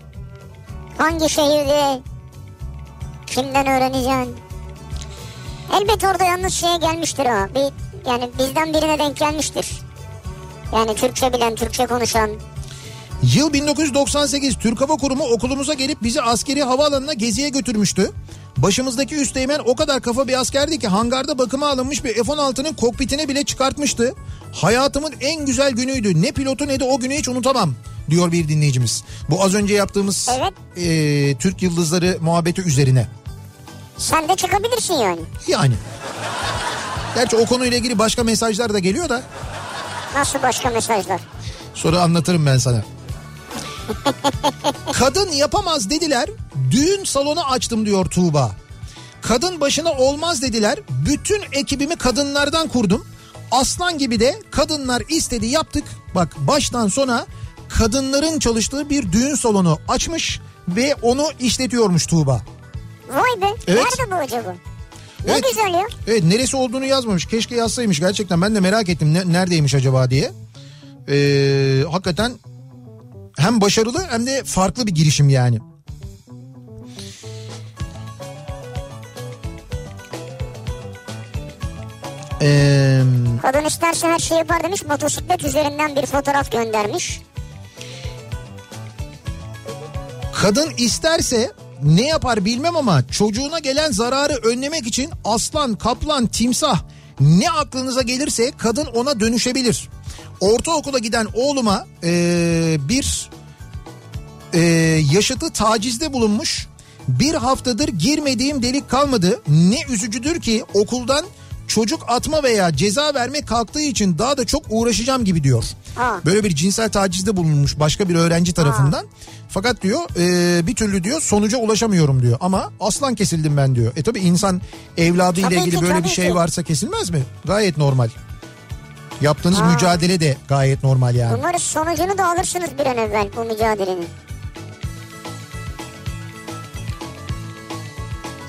Hangi şehirde? Kimden öğreneceksin? Elbet orada yalnız şeye gelmiştir ha. Bir, yani bizden birine denk gelmiştir. Yani Türkçe bilen, Türkçe konuşan. Yıl 1998 Türk Hava Kurumu okulumuza gelip bizi askeri havaalanına geziye götürmüştü. Başımızdaki üsteğmen o kadar kafa bir askerdi ki hangarda bakıma alınmış bir F-16'nın kokpitini bile çıkartmıştı. Hayatımın en güzel günüydü. Ne pilotu ne de o günü hiç unutamam diyor bir dinleyicimiz. Bu az önce yaptığımız Evet. eee, Türk Yıldızları muhabbeti üzerine. Sen de çıkabilirsin yani. Yani. Gerçi o konuyla ilgili başka mesajlar da geliyor da Nasıl başka mesajlar? sonra anlatırım ben sana. Kadın yapamaz dediler. Düğün salonu açtım diyor Tuğba. Kadın başına olmaz dediler. Bütün ekibimi kadınlardan kurdum. Aslan gibi de kadınlar istedi yaptık. Bak baştan sona kadınların çalıştığı bir düğün salonu açmış ve onu işletiyormuş Tuğba. Vay be. Evet. Nerede bu acaba? Ne Evet. güzel ya. Evet neresi olduğunu yazmamış. Keşke yazsaymış gerçekten. Ben de merak ettim ne- neredeymiş acaba diye. Ee, hakikaten hem başarılı hem de farklı bir girişim yani. Ee, Kadın isterse her şeyi yapar demiş. Motosiklet üzerinden bir fotoğraf göndermiş. kadın isterse ne yapar bilmem ama çocuğuna gelen zararı önlemek için aslan, kaplan, timsah Ne aklınıza gelirse kadın ona dönüşebilir. Ortaokula giden oğluma ee, bir ee, yaşıtı tacizde bulunmuş. Bir haftadır girmediğim delik kalmadı. Ne üzücüdür ki okuldan çocuk atma veya ceza verme kalktığı için daha da çok uğraşacağım gibi diyor. Ha. Böyle bir cinsel tacizde bulunmuş başka bir öğrenci tarafından. Fakat diyor e, bir türlü diyor sonuca ulaşamıyorum diyor. Ama aslan kesildim ben diyor. E tabi insan evladıyla Tabii ilgili ki, böyle bir şey ki. varsa kesilmez mi? Gayet normal. Yaptığınız Ha. mücadele de gayet normal yani. Umarız sonucunu da alırsınız bir an evvel bu mücadelenin.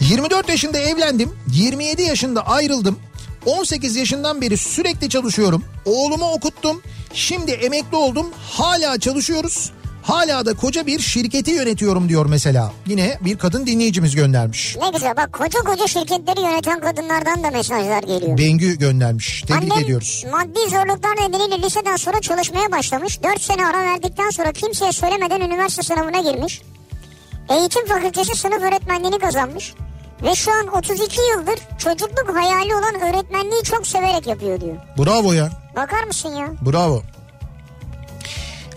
24 yaşında evlendim. 27 yaşında ayrıldım. 18 yaşından beri sürekli çalışıyorum. Oğlumu okuttum. Şimdi emekli oldum. Hala çalışıyoruz. Hala da koca bir şirketi yönetiyorum diyor mesela. Yine bir kadın dinleyicimiz göndermiş. Ne güzel bak koca koca şirketleri yöneten kadınlardan da mesajlar geliyor. Bengü göndermiş. Tebrik Annem ediyoruz. maddi zorluklar nedeniyle liseden sonra çalışmaya başlamış. 4 sene ara verdikten sonra kimseye söylemeden üniversite sınavına girmiş. Eğitim fakültesi sınıf öğretmenliğini kazanmış. Ve şu an 32 yıldır çocukluk hayali olan öğretmenliği çok severek yapıyor diyor. Bravo ya. Bakar mısın ya? Bravo.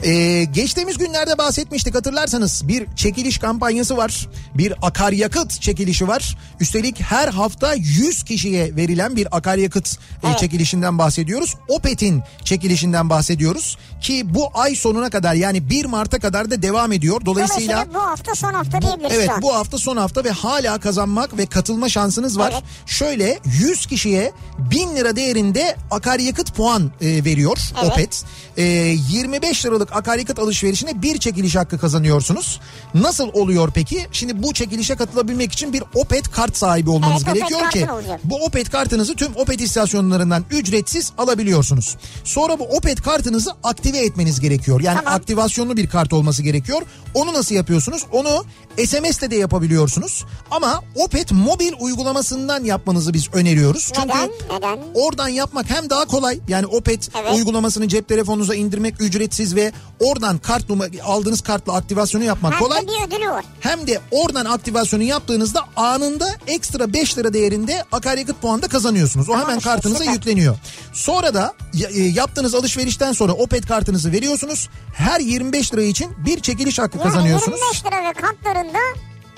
Ee, geçtiğimiz günlerde bahsetmiştik hatırlarsanız bir çekiliş kampanyası var. Bir akaryakıt çekilişi var. Üstelik her hafta 100 kişiye verilen bir akaryakıt e, Evet. çekilişinden bahsediyoruz. Opet'in çekilişinden bahsediyoruz. Ki bu ay sonuna kadar yani 1 Mart'a kadar da devam ediyor. Dolayısıyla Dolayısıyla bu hafta son hafta diyebiliriz Evet bu hafta son hafta ve hala kazanmak ve katılma şansınız var. Evet. Şöyle 100 kişiye 1000 lira değerinde akaryakıt puan e, veriyor Evet. Opet. E, 25 liralık akaryakıt alışverişine bir çekiliş hakkı kazanıyorsunuz. Nasıl oluyor peki? Şimdi bu çekilişe katılabilmek için bir Opet kart sahibi olmanız Evet, gerekiyor ki olacak. bu Opet kartınızı tüm Opet istasyonlarından ücretsiz alabiliyorsunuz. Sonra bu Opet kartınızı aktive etmeniz gerekiyor. Yani Tamam. aktivasyonlu bir kart olması gerekiyor. Onu nasıl yapıyorsunuz? Onu SMS'te de yapabiliyorsunuz. Ama Opet mobil uygulamasından yapmanızı biz öneriyoruz. Çünkü Neden? Neden? oradan yapmak hem daha kolay. Yani Opet Evet. uygulamasını cep telefonunuza indirmek ücretsiz ve oradan kart numara aldığınız kartla aktivasyonu yapmak Hem kolay. bir ödülü var. Hem de oradan aktivasyonu yaptığınızda anında ekstra 5 lira değerinde akaryakıt puanı da kazanıyorsunuz. O Tamam hemen kartınıza süper. yükleniyor. Sonra da e, yaptığınız alışverişten sonra Opet kartınızı veriyorsunuz. Her 25 lira için bir çekiliş hakkı Yani kazanıyorsunuz. 25 lira ve kartlarında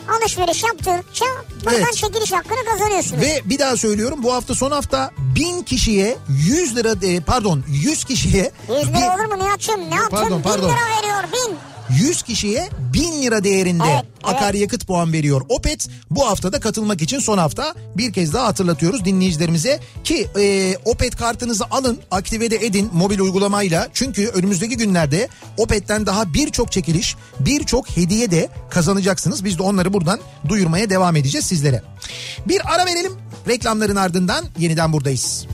alışveriş yaptıkça buradan Evet. çekiliş hakkını kazanıyorsunuz. Ve bir daha söylüyorum bu hafta son hafta 1000 kişiye 100 lira de- pardon 100 kişiye 100 bir- lira olur mu Nihat'cığım? Ne yaptın? Pardon, 1000 pardon. lira veriyor 1000. 100 kişiye 1000 lira değerinde Evet, evet. akaryakıt puan veriyor. Opet bu haftada katılmak için son hafta bir kez daha hatırlatıyoruz dinleyicilerimize ki e, Opet kartınızı alın aktive de edin mobil uygulamayla. Çünkü önümüzdeki günlerde Opet'ten daha birçok çekiliş birçok hediye de kazanacaksınız. Biz de onları buradan duyurmaya devam edeceğiz sizlere. Bir ara verelim reklamların ardından yeniden buradayız.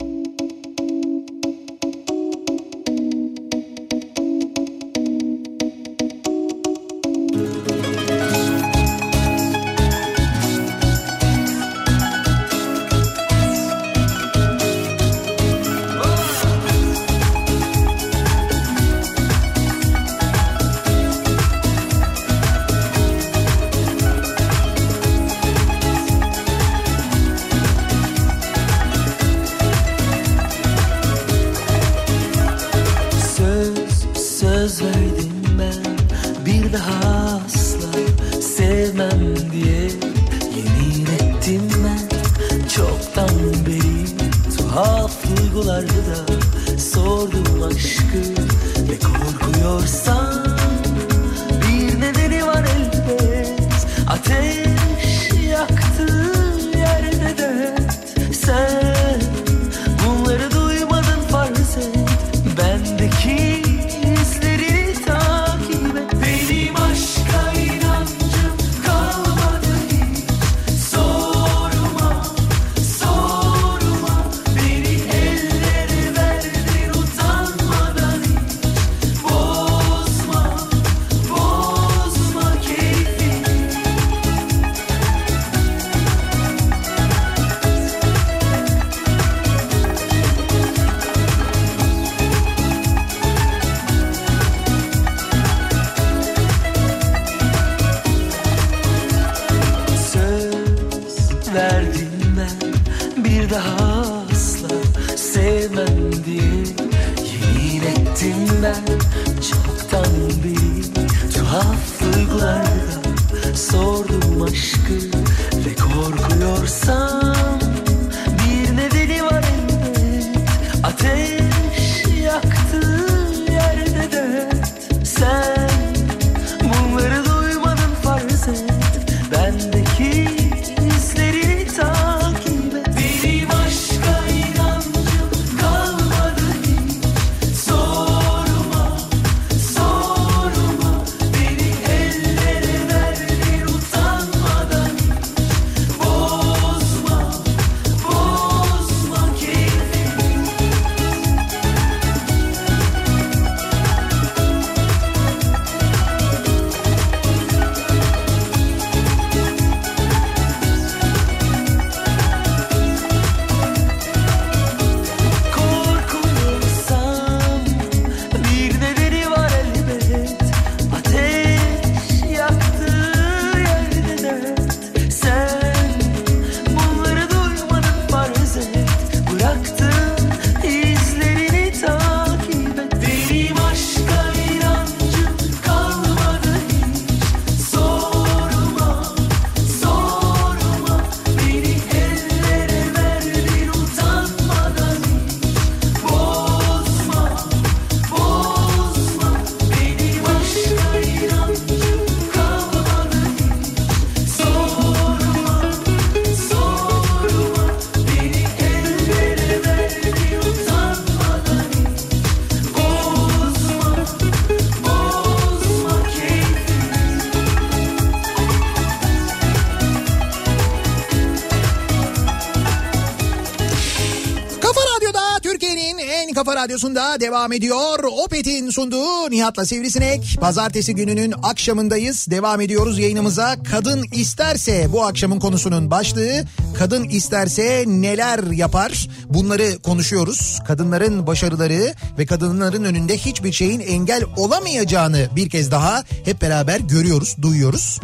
Radyosunda devam ediyor. Opet'in sunduğu Nihat'la Sivrisinek. Pazartesi gününün akşamındayız. Devam ediyoruz yayınımıza. Kadın isterse bu akşamın konusunun başlığı. Kadın isterse neler yapar? Bunları konuşuyoruz. Kadınların başarıları ve kadınların önünde hiçbir şeyin engel olamayacağını bir kez daha hep beraber görüyoruz, duyuyoruz.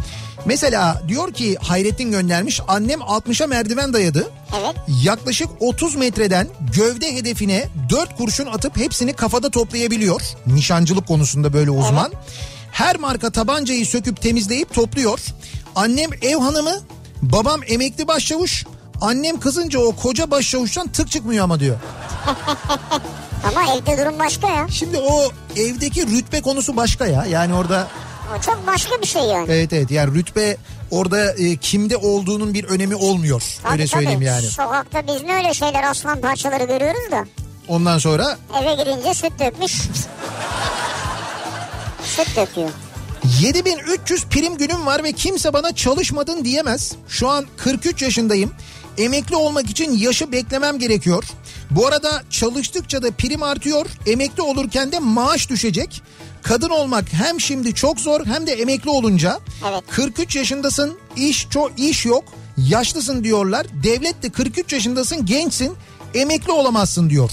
Mesela diyor ki Hayrettin göndermiş annem 60'a merdiven dayadı. Evet. Yaklaşık 30 metreden gövde hedefine 4 kurşun atıp hepsini kafada toplayabiliyor. Nişancılık konusunda böyle uzman. Her marka tabancayı söküp temizleyip topluyor. Annem ev hanımı, babam emekli başçavuş. Annem kızınca o koca başçavuştan tık çıkmıyor ama diyor. Ama evde durum başka ya. Şimdi o evdeki rütbe konusu başka ya. Yani orada O çok başka bir şey yani. evet evet yani rütbe orada e, kimde olduğunun bir önemi olmuyor. Tabii, Öyle söyleyeyim tabii. yani. Sokakta biz ne öyle şeyler aslan parçaları görüyoruz da. Ondan sonra Eve girince süt dökmüş. süt döküyor. 7300 prim günüm var ve kimse bana çalışmadın diyemez. Şu an 43 yaşındayım. Emekli olmak için yaşı beklemem gerekiyor. Bu arada çalıştıkça da prim artıyor. Emekli olurken de maaş düşecek. Kadın olmak hem şimdi çok zor hem de emekli olunca. Evet. 43 yaşındasın, iş çok iş yok. Yaşlısın diyorlar. Devlet de 43 yaşındasın, gençsin, emekli olamazsın diyor.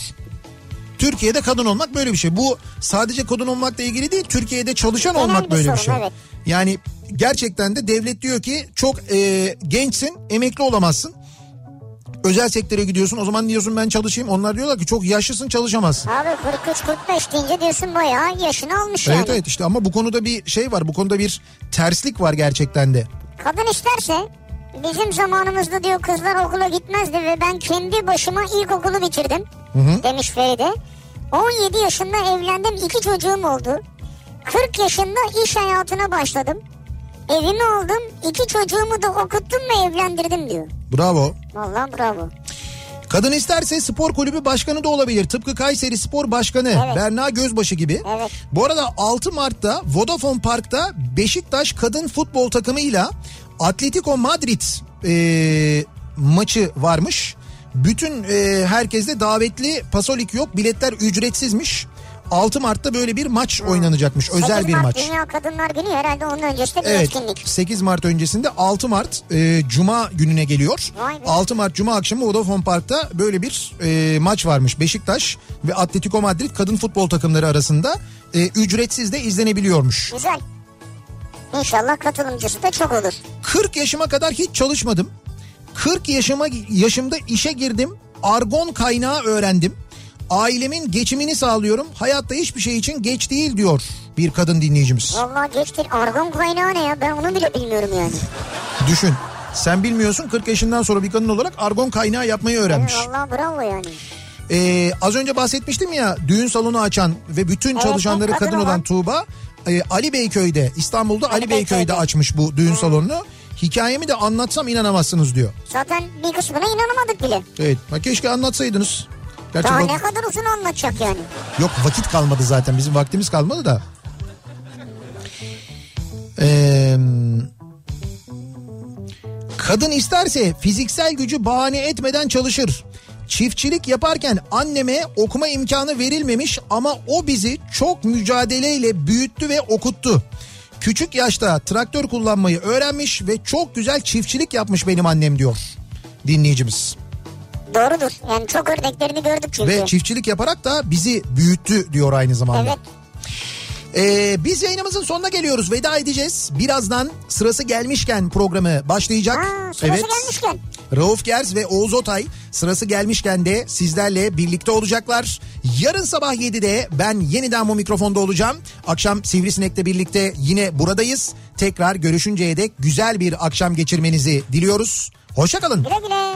Türkiye'de kadın olmak böyle bir şey. Bu sadece kadın olmakla ilgili değil, Türkiye'de çalışan Genel olmak bir böyle bir sorun, şey. evet. Yani gerçekten de devlet diyor ki çok e, gençsin, emekli olamazsın. Özel sektöre gidiyorsun o zaman diyorsun ben çalışayım. Onlar diyorlar ki çok yaşlısın çalışamazsın. Abi 43-45 deyince diyorsun bayağı yaşını almış yani. Evet evet işte ama bu konuda bir şey var. Bu konuda bir terslik var gerçekten de. Kadın isterse bizim zamanımızda diyor kızlar okula gitmezdi ve ben kendi başıma ilkokulu bitirdim demiş Feride. 17 yaşında evlendim iki çocuğum oldu. 40 yaşında iş hayatına başladım. Evimi aldım iki çocuğumu da okuttum ve evlendirdim diyor. Bravo. Vallahi bravo. Kadın isterse spor kulübü başkanı da olabilir. Tıpkı Kayseri Spor Başkanı Evet. Berna Gözbaşı gibi. Evet. Bu arada 6 Mart'ta Vodafone Park'ta Beşiktaş kadın futbol takımıyla Atletico Madrid e, maçı varmış. Bütün e, herkes de davetli pasolik yok biletler ücretsizmiş. 6 Mart'ta böyle bir maç oynanacakmış özel 8 bir Mart maç. Dünya Kadınlar Günü herhalde onun öncesinde bir Evet etkinlik. 8 Mart öncesinde 6 Mart e, Cuma gününe geliyor. Vay be. 6 Mart Cuma akşamı Vodafone Park'ta böyle bir e, maç varmış. Beşiktaş ve Atletico Madrid kadın futbol takımları arasında e, ücretsiz de izlenebiliyormuş. Güzel. İnşallah katılımcısı da çok olur. 40 yaşıma kadar hiç çalışmadım. 40 yaşıma yaşımda işe girdim. Argon kaynağı öğrendim. Ailemin geçimini sağlıyorum. Hayatta hiçbir şey için geç değil diyor bir kadın dinleyicimiz. Vallahi geçti. Argon kaynağı ne ya? Ben onu bile bilmiyorum yani. Düşün. Sen bilmiyorsun 40 yaşından sonra bir kadın olarak argon kaynağı yapmayı öğrenmiş. Evet, vallahi bravo yani. Ee, az önce bahsetmiştim ya düğün salonu açan ve bütün Evet, çalışanları kadın kadın olan olan. Tuğba e, Ali Beyköy'de İstanbul'da Ali, Ali Beyköy'de Beyköy'de. açmış bu düğün salonunu. Hikayemi de anlatsam inanamazsınız diyor. Zaten bir kısmına inanamadık bile. Evet keşke anlatsaydınız. Gerçi Daha ne kadar uzun anlatacak yani. Yok vakit kalmadı zaten bizim vaktimiz kalmadı da. Ee, kadın isterse fiziksel gücü bahane etmeden çalışır. Çiftçilik yaparken anneme okuma imkanı verilmemiş ama o bizi çok mücadeleyle büyüttü ve okuttu. Küçük yaşta traktör kullanmayı öğrenmiş ve çok güzel çiftçilik yapmış benim annem diyor dinleyicimiz. Doğrudur. Yani çok örneklerini gördük çünkü. Ve çiftçilik yaparak da bizi büyüttü diyor aynı zamanda. Evet. Ee, biz yayınımızın sonuna geliyoruz. Veda edeceğiz. Birazdan sırası gelmişken programı başlayacak. Ha, sırası gelmişken. Rauf Gers ve Oğuz Otay sırası gelmişken de sizlerle birlikte olacaklar. Yarın sabah 7'de ben yeniden bu mikrofonda olacağım. Akşam Sivrisinek'le birlikte yine buradayız. Tekrar görüşünceye dek güzel bir akşam geçirmenizi diliyoruz. Hoşçakalın. Güle güle.